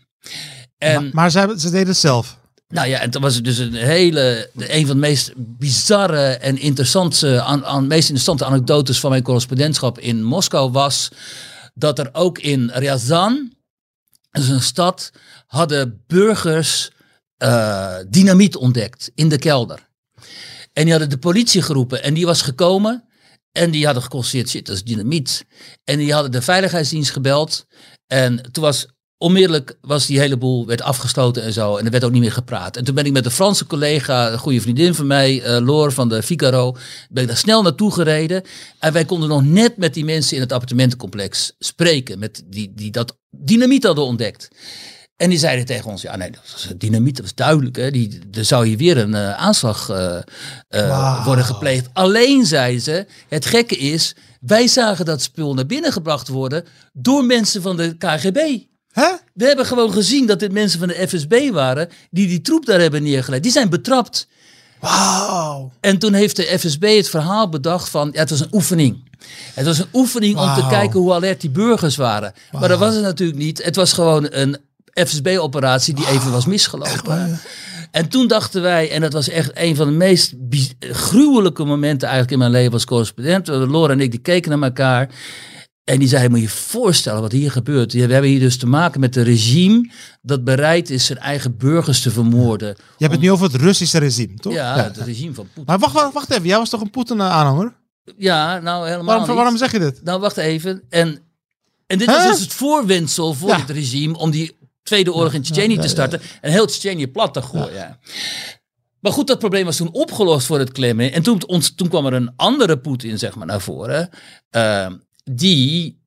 En, maar, maar ze, ze deden het zelf. Nou ja, en toen was het dus een hele, een van de meest bizarre en interessante, aan, aan, meest interessante anekdotes van mijn correspondentschap in Moskou was dat er ook in Ryazan, dus een stad, hadden burgers uh, dynamiet ontdekt in de kelder. En die hadden de politie geroepen en die was gekomen. En die hadden geconstateerd, shit, dat dynamiet. En die hadden de veiligheidsdienst gebeld. En toen was onmiddellijk was die hele boel werd afgesloten en zo. En er werd ook niet meer gepraat. En toen ben ik met een Franse collega, een goede vriendin van mij, uh, Loor van de Figaro, ben ik daar snel naartoe gereden. En wij konden nog net met die mensen in het appartementencomplex spreken, met die, die dat dynamiet hadden ontdekt. En die zeiden tegen ons, ja nee, dat was dynamiet, dat was duidelijk. Hè? Die, er zou hier weer een uh, aanslag uh, uh, worden gepleegd. Alleen zeiden ze, het gekke is, wij zagen dat spul naar binnen gebracht worden door mensen van de KGB. Huh? We hebben gewoon gezien dat dit mensen van de FSB waren die die troep daar hebben neergelegd. Die zijn betrapt. Wauw. En toen heeft de FSB het verhaal bedacht van, ja, het was een oefening. Het was een oefening om te kijken hoe alert die burgers waren. Maar dat was het natuurlijk niet. Het was gewoon een FSB-operatie die even was misgelopen. En toen dachten wij, en dat was echt een van de meest gruwelijke momenten eigenlijk in mijn leven als correspondent. Laura en ik die keken naar elkaar. En die zei, moet je voorstellen wat hier gebeurt. We hebben hier dus te maken met een regime dat bereid is zijn eigen burgers te vermoorden. Je hebt het nu over het Russische regime, toch? Ja, het regime van Poetin. Maar wacht, wacht, wacht even, jij was toch een Poetin-aanhanger? Ja, nou helemaal waarom, niet. waarom zeg je dit? Nou, wacht even. En, en dit is dus het voorwendsel voor het regime om die Tweede Oorlog in Tsjetsjenië te starten en heel Tsjetsjenië plat te gooien. Maar goed, dat probleem was toen opgelost voor het Kremlin. En toen, toen kwam er een andere Poetin zeg maar, naar voren. Uh, die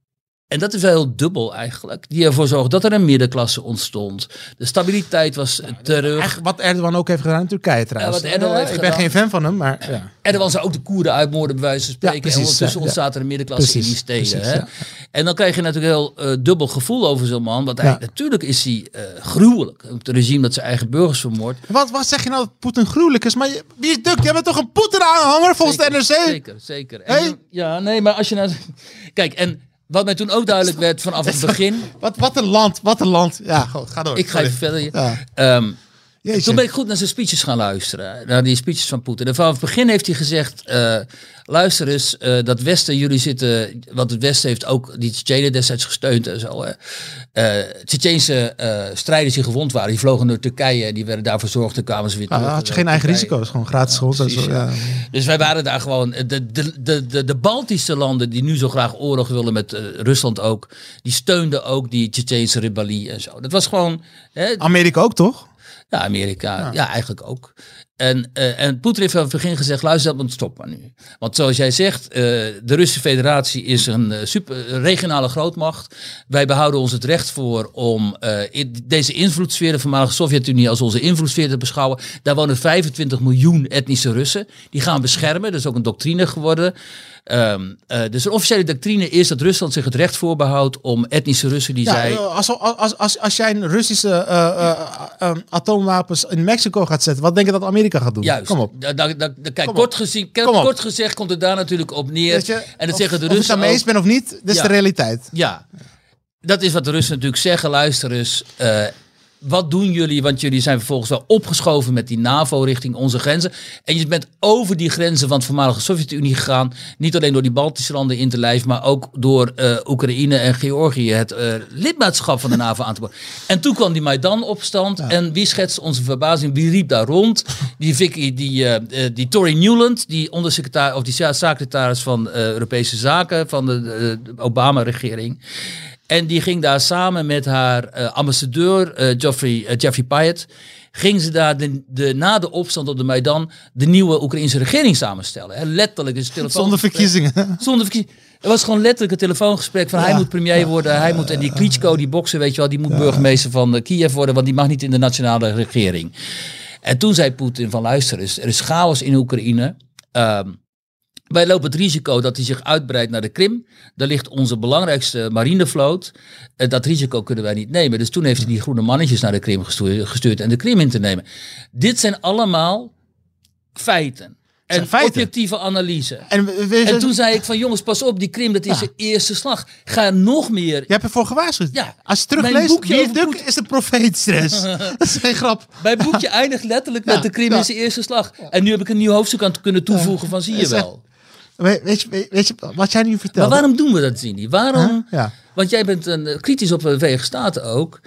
en dat is wel heel dubbel eigenlijk. Die ervoor zorgde dat er een middenklasse ontstond. De stabiliteit was terug. wat Erdogan ook heeft gedaan in Turkije trouwens. Ja, wat Erdogan heeft ik ben geen fan van hem, maar... Ja. Erdogan zou ook de Koerden uitmoorden bij wijze van spreken. Precies, en ondertussen ontstaat er een middenklasse in die steden. hè? En dan krijg je natuurlijk heel uh, dubbel gevoel over zo'n man. Want hij, natuurlijk is hij uh, gruwelijk. Het regime dat zijn eigen burgers vermoordt. Wat, wat zeg je nou dat Poetin gruwelijk is? Maar je, wie is Duk? Jij bent toch een Poetin-aanhanger volgens de NRC? Zeker, zeker. En, ja, nee, maar als je nou... Kijk, en wat mij toen ook duidelijk werd vanaf het begin. Wat, wat een land, wat een land. Ja, goed, ga door. Ik ga even verder. Ja. Um, toen ben ik goed naar zijn speeches gaan luisteren. Naar die speeches van Poetin. En vanaf het begin heeft hij gezegd: uh, luister eens, uh, dat Westen, jullie zitten. Want het Westen heeft ook die Tsjetsjenen destijds gesteund en zo. Uh, Tsjetsjense strijders die gewond waren, die vlogen naar Turkije en die werden daar verzorgd. en kwamen ze weer terug. Ah, had je geen eigen risico's, gewoon gratis. Ja, zo, ja. Dus wij waren daar gewoon. De, de, de, de, de Baltische landen die nu zo graag oorlog willen met Rusland ook, die steunden ook die Tsjetsjense rebellie en zo. Dat was gewoon. Hè, Amerika ook toch? Ja, Amerika. Ja, eigenlijk ook. En, uh, en Poetin heeft van het begin gezegd, luister, dat stop maar nu. Want zoals jij zegt, uh, de Russische federatie is een uh, super regionale grootmacht. Wij behouden ons het recht voor om in deze invloedssfeer, de voormalige Sovjet-Unie, als onze invloedssfeer te beschouwen. Daar wonen 25 miljoen etnische Russen. Die gaan beschermen. Dat is ook een doctrine geworden. Um, uh, dus een officiële doctrine is dat Rusland zich het recht voorbehoudt om etnische Russen die ja, zij... Als, als, als, als jij een Russische atoomwapens in Mexico gaat zetten, wat denk je dat Amerika gaat doen? Juist. Kom op. Da, da, da, kijk, Kom kort, gezien, kort gezegd komt het daar natuurlijk op neer. Je, en dat zeggen de Russen Of je daarmee eens bent of niet, dit is de realiteit. Ja. Dat is wat de Russen natuurlijk zeggen. Luister eens, wat doen jullie? Want jullie zijn vervolgens wel opgeschoven met die NAVO richting onze grenzen. En je bent over die grenzen van de voormalige Sovjet-Unie gegaan. Niet alleen door die Baltische landen in te lijf, maar ook door uh, Oekraïne en Georgië het uh, lidmaatschap van de NAVO aan te boren. En toen kwam die Maidan-opstand. En wie schetst onze verbazing? Wie riep daar rond? Die Vicky, die, uh, die Tory Newland, die ondersecretaris of die staatssecretaris van Europese Zaken van de, de Obama-regering. En die ging daar samen met haar uh, ambassadeur uh, Geoffrey, uh, Jeffrey Pyatt, ging ze daar de, de, na de opstand op de Maidan de nieuwe Oekraïnse regering samenstellen. Hè, letterlijk. Dus telefoon Zonder verkiezingen. Zonder verkiezingen. Het was gewoon letterlijk een telefoongesprek van hij moet premier worden, hij moet, en die Klitschko, die bokser, weet je wel, die moet burgemeester van Kiev worden, want die mag niet in de nationale regering. En toen zei Poetin van luister, er is, er is chaos in Oekraïne. Um, wij lopen het risico dat hij zich uitbreidt naar de Krim. Daar ligt onze belangrijkste marinevloot. Eh, dat risico kunnen wij niet nemen. Dus toen heeft hij die groene mannetjes naar de Krim gestuurd en de Krim in te nemen. Dit zijn allemaal feiten. En objectieve analyse. En, en, toen zei ik van jongens, pas op, die Krim, dat is de eerste slag. Ga nog meer. Je hebt ervoor gewaarschuwd. Ja. Als je terugleest, wie Duk is de profeetstress. dat is geen grap. Mijn boekje eindigt letterlijk met de Krim is de eerste slag. En nu heb ik een nieuw hoofdstuk aan kunnen toevoegen van zie je wel. Weet je, weet je wat jij nu vertelt? Maar waarom doen we dat, Zini? Waarom? Ja. Want jij bent een, eh, kritisch op de Verenigde Staten ook.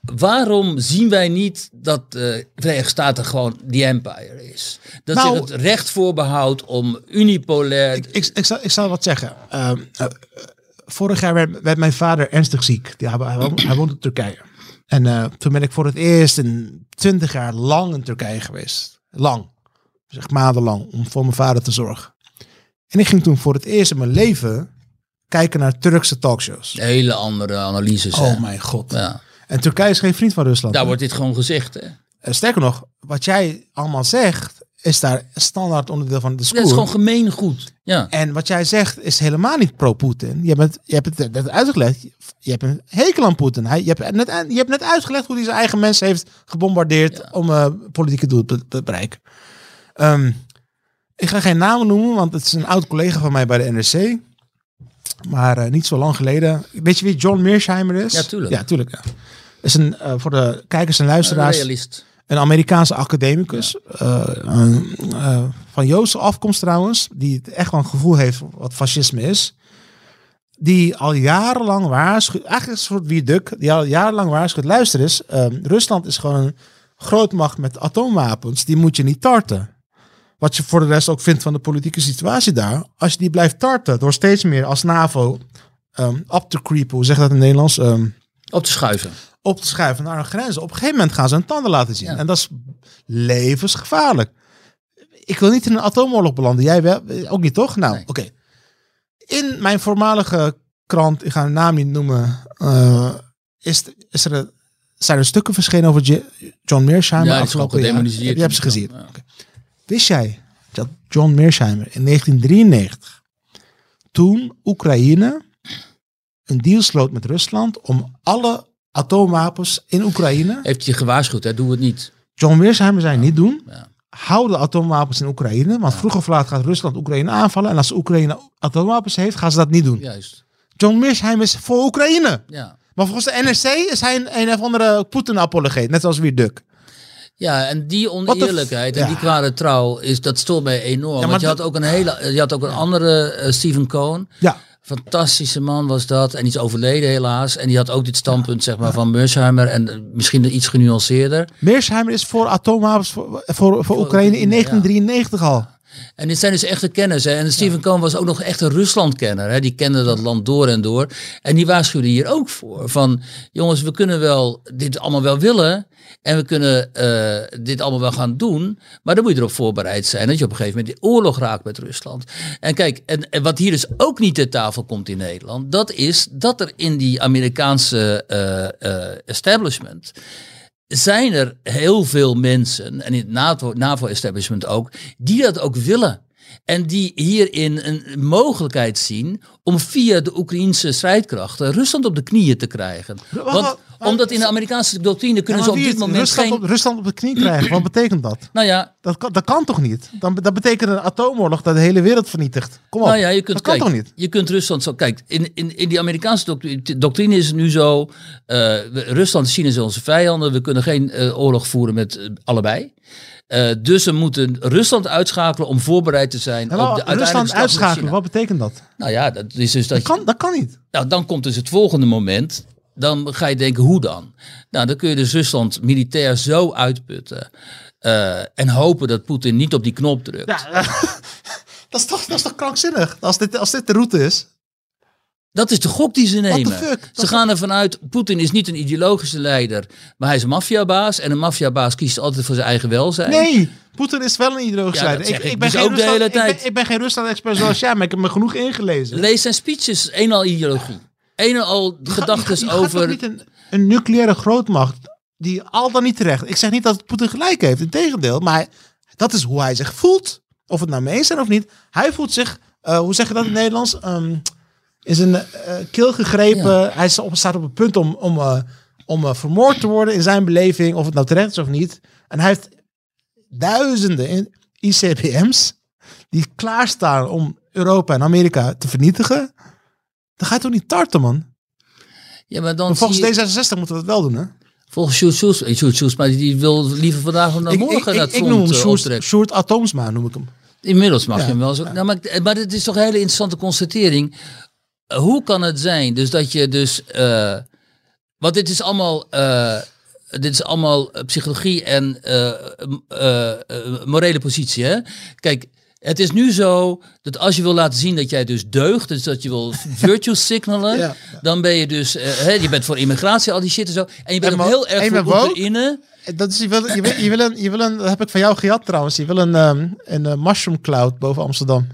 Waarom zien wij niet dat de Verenigde Staten gewoon die empire is? Dat nou, zich het recht voorbehoudt om unipolair... Ik, ik, ik, zal, ik zal wat zeggen. Uh, uh, vorig jaar werd, werd, mijn vader ernstig ziek. hij, hij, woont in Turkije. En uh, toen ben ik voor het eerst in twintig jaar lang in Turkije geweest. Lang. Zeg maandenlang. Om voor mijn vader te zorgen. En ik ging toen voor het eerst in mijn leven kijken naar Turkse talkshows. Hele andere analyses. Oh mijn god. Ja. En Turkije is geen vriend van Rusland. Daar wordt dit gewoon gezegd. Hè? Eh, sterker nog, wat jij allemaal zegt, is daar standaard onderdeel van de discours. Dat is gewoon gemeengoed. Ja. En wat jij zegt is helemaal niet pro-Poetin. Je, hebt, je hebt het net uitgelegd. Je hebt een hekel aan Poetin. Je, hebt net, je hebt net uitgelegd hoe hij zijn eigen mensen heeft gebombardeerd om uh, politieke doelen te, bereiken. Um, ik ga geen namen noemen, want het is een oud collega van mij bij de NRC. Maar uh, niet zo lang geleden. Weet je wie John Mearsheimer is? Ja, tuurlijk. Ja, tuurlijk. Ja. Is een, uh, voor de kijkers en luisteraars. Een realist. Een Amerikaanse academicus. Uh, van Joodse afkomst trouwens. Die echt wel een gevoel heeft wat fascisme is. die al jarenlang waarschuwt, eigenlijk een soort Wieduk, die al jarenlang waarschuwt, luister eens, um, Rusland is gewoon een grootmacht met atoomwapens, die moet je niet tarten. Wat je voor de rest ook vindt van de politieke situatie daar, als je die blijft tarten door steeds meer als NAVO um, op te creepen, hoe zeg dat in het Nederlands? Um, op te schuiven. Op te schuiven naar een grens. Op een gegeven moment gaan ze hun tanden laten zien. En dat is levensgevaarlijk. Ik wil niet in een atoomoorlog belanden. Jij wel, ook niet, toch? Nou, oké. In mijn voormalige krant, ik ga een naam niet noemen, uh, is, is er, zijn er stukken verschenen over John Mearsheimer ja, afgelopen jaar. Je hebt ze gezien. Ja. Wist jij dat John Mearsheimer in 1993, toen Oekraïne een deal sloot met Rusland om alle atoomwapens in Oekraïne. Heeft je gewaarschuwd, hè? Doe het niet. John Mearsheimer zei niet doen. Ja. Hou de atoomwapens in Oekraïne. Want vroeg of laat gaat Rusland Oekraïne aanvallen. En als Oekraïne atoomwapens heeft, gaan ze dat niet doen. Juist. John Mearsheimer is voor Oekraïne. Ja. Maar volgens de NRC is hij een, een of andere Poetin-apologeet. Net als weer Duk. Ja, en die oneerlijkheid en die kwade trouw, is, dat stoort mij enorm. want je had ook een hele, je had ook een andere uh, Stephen Cohen. Ja. Fantastische man was dat. En die is overleden helaas. En die had ook dit standpunt zeg maar, van Mersheimer. En eh, misschien iets genuanceerder. Mersheimer is voor atoomwapens voor, voor, voor, Oekraïne in 1993 al. En dit zijn dus echte kenners. Hè. En Stephen Cohen was ook nog echt een Rusland-kenner. Hè. Die kende dat land door en door. En die waarschuwde hier ook voor. Van jongens, we kunnen wel dit allemaal wel willen. En we kunnen uh, dit allemaal wel gaan doen. Maar dan moet je erop voorbereid zijn dat je op een gegeven moment in oorlog raakt met Rusland. En kijk, en, en, wat hier dus ook niet ter tafel komt in Nederland. Dat is dat er in die Amerikaanse uh, uh, establishment zijn er heel veel mensen, en in het NAVO-establishment ook, die dat ook willen. En die hierin een mogelijkheid zien om via de Oekraïnse strijdkrachten Rusland op de knieën te krijgen. Want, omdat in de Amerikaanse doctrine kunnen ze op dit moment Rusland, geen... op, Rusland op de knie krijgen, wat betekent dat? Nou ja... Dat kan, dat kan toch niet? Dan, dat betekent een atoomoorlog dat de hele wereld vernietigt. Kom op, nou ja, je kunt, dat kan toch niet? Je kunt Rusland zo... Kijk, in, in, in die Amerikaanse doctrine, doctrine is het nu zo... Uh, Rusland en China zijn onze vijanden. We kunnen geen uh, oorlog voeren met uh, allebei. Uh, dus we moeten Rusland uitschakelen om voorbereid te zijn op de Rusland uitschakelen, wat betekent dat? Nou ja, dat is dus dat, dat, kan, dat kan niet. Nou, dan komt dus het volgende moment. Dan ga je denken, hoe dan? Nou, dan kun je dus Rusland militair zo uitputten. Uh, en hopen dat Poetin niet op die knop drukt. Ja, dat, is toch, dat is toch krankzinnig? Als dit, als dit de route is. Dat is de gok die ze nemen. Ze gaan ervan uit, Poetin is niet een ideologische leider, maar hij is een maffiabaas. En een maffiabaas kiest altijd voor zijn eigen welzijn. Nee, Poetin is wel een ideologische leider. Ik, ik, ben dus geen Rusland, ik, ben, ik ben geen Rusland-expert zoals jij, maar ik heb me genoeg ingelezen. Lees zijn speeches, een al ideologie. Een al gedachten over... niet een, een nucleaire grootmacht die al dan niet terecht... Ik zeg niet dat Poetin gelijk heeft, in tegendeel. Maar dat is hoe hij zich voelt. Of het nou mee is of niet. Hij voelt zich, uh, hoe zeg je dat in het Nederlands... Um, is een uh, keel gegrepen. Hij staat op het punt om, om, uh, om vermoord te worden in zijn beleving, of het nou terecht is of niet. En hij heeft duizenden ICBM's die klaarstaan om Europa en Amerika te vernietigen. Dan ga je toch niet tarten, man? Ja, maar dan volgens je... D66 moeten we dat wel doen, hè? Volgens Sjoerd Soes, maar die wil liever vandaag dan morgen ik, ik, ik, noem hem Sjoerd Atoomsma, noem ik hem. Inmiddels mag je hem wel zo. Nou, maar, maar het is toch een hele interessante constatering hoe kan het zijn dus dat je dus... Uh, want dit is allemaal... Uh, dit is allemaal psychologie en uh, morele positie. Hè? Kijk, het is nu zo dat als je wil laten zien dat jij dus deugt, dus dat je wil virtue signalen, dan ben je dus, uh, je bent voor immigratie, al die shit en zo. En je bent ook heel erg voor Oekraïne. Dat is, je, wil, je, wil, je, wil een, je wil een, dat heb ik van jou gehad trouwens, je wil een, um, een mushroom cloud boven Amsterdam.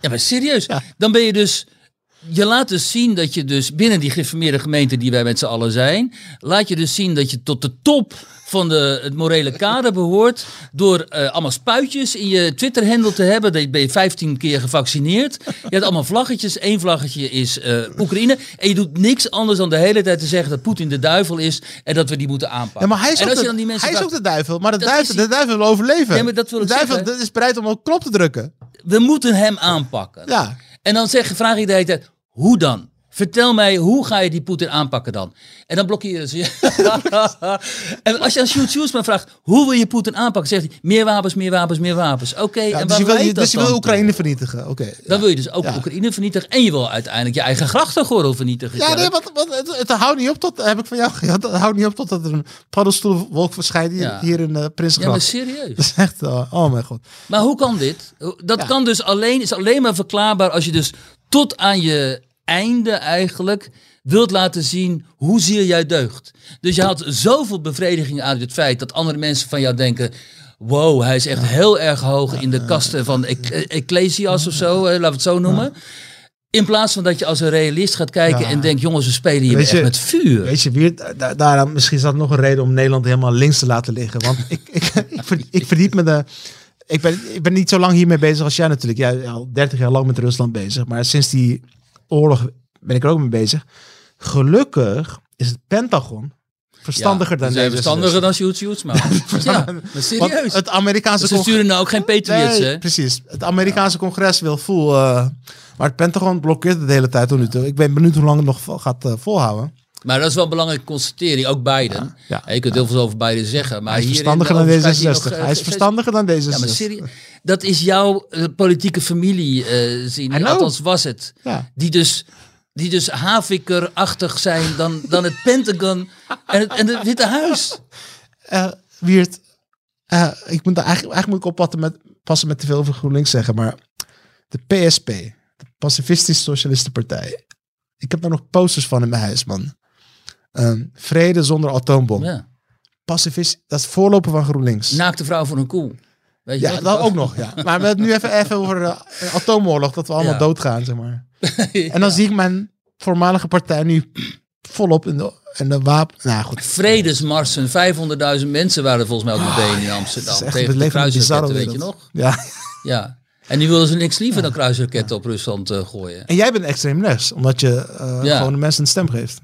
Ja, maar serieus. Dan ben je dus je laat dus zien dat je dus binnen die geformeerde gemeente die wij met z'n allen zijn, laat je dus zien dat je tot de top van de, het morele kader behoort door uh, allemaal spuitjes in je Twitter-handle te hebben. Dan ben je 15 keer gevaccineerd. Je hebt allemaal vlaggetjes. Eén vlaggetje is uh, Oekraïne. En je doet niks anders dan de hele tijd te zeggen dat Poetin de duivel is en dat we die moeten aanpakken. Ja, maar hij is, en als je dan die mensen hij is ook de duivel, maar de, duivel, de duivel wil overleven. Ja, maar dat wil de duivel zeggen. is bereid om op knop te drukken. We moeten hem aanpakken. Ja. En dan zeg, vraag ik de hele tijd, hoe dan? Vertel mij, hoe ga je die Poetin aanpakken dan? En dan blokkeren ze je. en als je aan Sjoerd maar vraagt, hoe wil je Poetin aanpakken? Zegt hij, meer wapens, meer wapens, meer wapens. Oké, en dus je wil, dus je wil Oekraïne vernietigen? Oké. dan wil je dus ook Oekraïne vernietigen. En je wil uiteindelijk je eigen grachtengordel vernietigen. Ja, nee, wat, wat, het, het, houdt niet op tot, heb ik van jou gehad, het houdt niet op tot er een paddenstoelwolk verschijnt hier, hier in uh, Prinsgracht. Ja, maar serieus. Dat is echt, uh, oh mijn god. Maar hoe kan dit? Dat kan dus alleen, is alleen maar verklaarbaar als je dus tot aan je einde eigenlijk wilt laten zien hoezeer jij deugt. Dus je had zoveel bevrediging uit het feit dat andere mensen van jou denken... Wow, hij is echt heel erg hoog in de kasten van Ecclesias of zo, laten we het zo noemen. In plaats van dat je als een realist gaat kijken en denkt, jongens, we spelen hier echt met vuur. Weet je, daar, daar, misschien is dat nog een reden om Nederland helemaal links te laten liggen. Want ik, ik, ik, ik verdiep me de ik ben, ik ben niet zo lang hiermee bezig als jij natuurlijk. Jij al 30 jaar lang met Rusland bezig. Maar sinds die oorlog ben ik er ook mee bezig. Gelukkig is het Pentagon verstandiger dan deze. Verstandiger dan Shoots, maar. ja, maar serieus. het Amerikaanse Ze sturen nou ook geen Patriots, nee, hè? Precies. Het Amerikaanse congres wil vol. Uh, maar het Pentagon blokkeert het de hele tijd tot nu toe. Ik ben benieuwd hoe lang het nog gaat uh, volhouden. Maar dat is wel een belangrijke constatering, ook Biden. Ja, je kunt heel veel over Biden zeggen. Maar hij is verstandiger dan D66. hij is verstandiger dan deze. Ja, maar serieus, dat is jouw uh, politieke familie uh, zien. Althans was het. Ja. Die dus die dus havikerachtig zijn dan, dan het Pentagon en het, en het Witte Huis. Uh, Wiert, uh, ik moet eigenlijk, eigenlijk moet ik oppassen met, passen met te veel over GroenLinks zeggen, maar de PSP, de Pacifistische Socialiste Partij. Ik heb daar nog posters van in mijn huis, man. Um, vrede zonder atoombom. Ja. Pacifist, dat is voorloper van GroenLinks. Naakte vrouw voor een koe. Weet je ja, dat ook nog, ja. Maar we hebben nu even, even over uh, atoomoorlog, dat we allemaal doodgaan, zeg maar. En dan zie ik mijn voormalige partij nu volop in de, in de wapen... Nou goed. Vredesmarsen, 500.000 mensen waren volgens mij ook meteen in Amsterdam. Echt, tegen de kruisraketten, weet je nog? Ja. Ja. En die wilden ze niks liever dan kruisraketten op Rusland uh, gooien. En jij bent extreem rechts, omdat je uh, gewoon de mensen een stem geeft.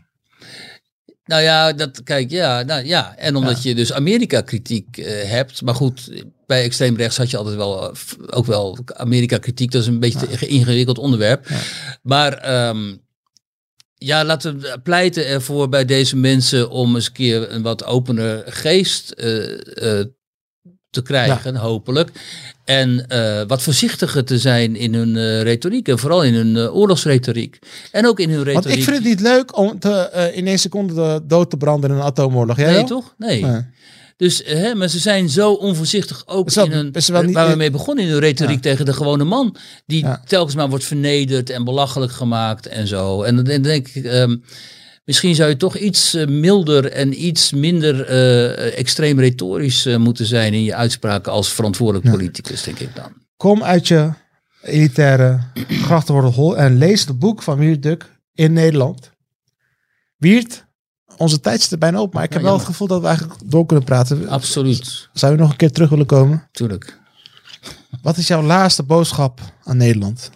Nou ja, dat, kijk, ja, nou, ja. en omdat je dus Amerika-kritiek uh, hebt. Maar goed, bij extreem rechts had je altijd wel, uh, ook wel Amerika-kritiek. Dat is een beetje een ingewikkeld onderwerp. Maar um, ja, laten we pleiten ervoor bij deze mensen om eens een keer een wat opener geest uh, te krijgen, hopelijk. En uh, wat voorzichtiger te zijn in hun uh, retoriek. En vooral in hun uh, oorlogsretoriek. En ook in hun retoriek. Want ik vind het niet leuk om te, in één seconde dood te branden in een atoomoorlog. Jij nee, toch? Nee. nee. Dus hè, maar ze zijn zo onvoorzichtig ook in hun, niet, waar we mee begonnen in hun retoriek tegen de gewone man. Die telkens maar wordt vernederd en belachelijk gemaakt en zo. En dan denk ik, um, misschien zou je toch iets uh, milder en iets minder uh, extreem retorisch uh, moeten zijn in je uitspraken als verantwoordelijk politicus, denk ik dan. Kom uit je elitaire grachtenwoorden en lees het boek van Wiert Duk in Nederland. Wiert, onze tijd zit er bijna op, maar ik heb wel het gevoel dat we eigenlijk door kunnen praten. Absoluut. Zou je nog een keer terug willen komen? Tuurlijk. Wat is jouw laatste boodschap aan Nederland?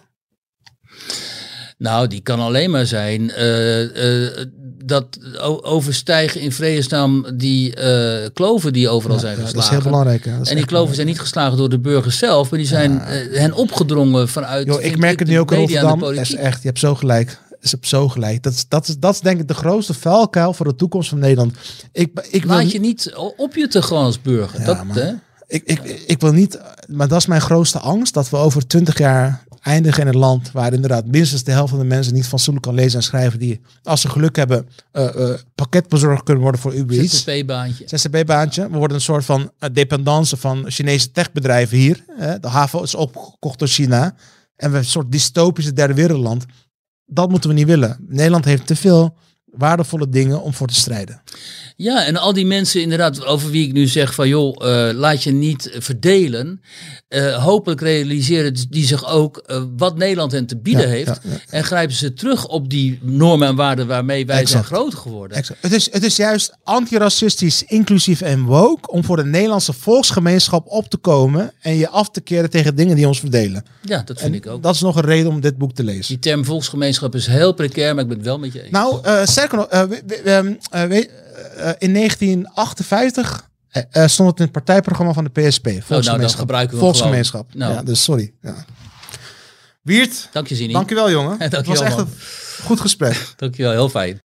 Nou, die kan alleen maar zijn uh, uh, dat overstijgen in vredesnaam die uh, kloven die overal zijn geslagen. dat is heel belangrijk. en die kloven zijn niet geslagen door de burgers zelf, maar die zijn hen opgedrongen vanuit. Yo, ik merk het nu ook in Rotterdam. Dat is echt, je hebt zo gelijk is op zo gelijk. Dat is, dat, is, dat is denk ik de grootste vuilkuil voor de toekomst van Nederland. Ik, ik Laat je niet op je te gewoon als burger. Dat, hè? Ik, ik, ik wil niet, maar dat is mijn grootste angst, dat we over twintig jaar eindigen in een land waar inderdaad minstens de helft van de mensen niet fatsoenlijk kan lezen en schrijven, die als ze geluk hebben uh, uh, pakketbezorgd kunnen worden voor Uber Eats. ZZP-baantje. ZZP-baantje. We worden een soort van uh, dependance van Chinese techbedrijven hier. de haven is opgekocht door China. En we hebben een soort dystopische derde wereldland dat moeten we niet willen. Nederland heeft te veel waardevolle dingen om voor te strijden. Ja, en al die mensen inderdaad over wie ik nu zeg van joh, uh, laat je niet verdelen. Uh, hopelijk realiseren die zich ook uh, wat Nederland hen te bieden heeft. En grijpen ze terug op die normen en waarden waarmee wij zijn groot geworden. Exact. Het, is, het is juist antiracistisch, inclusief en woke om voor de Nederlandse volksgemeenschap op te komen en je af te keren tegen dingen die ons verdelen. Ja, dat vind ik ook. Dat is nog een reden om dit boek te lezen. Die term volksgemeenschap is heel precair, maar ik ben het wel met je eens. Nou, sterker nog, in 1958 uh, stond het in het partijprogramma van de PSP. Volksgemeenschap. Oh, nou, Volksgemeenschap. Nou. Ja, dus sorry. Ja. Wiert, Dank je, Zini. dankjewel jongen. Dankjewel, Het was echt man. een goed gesprek. Dankjewel, heel fijn.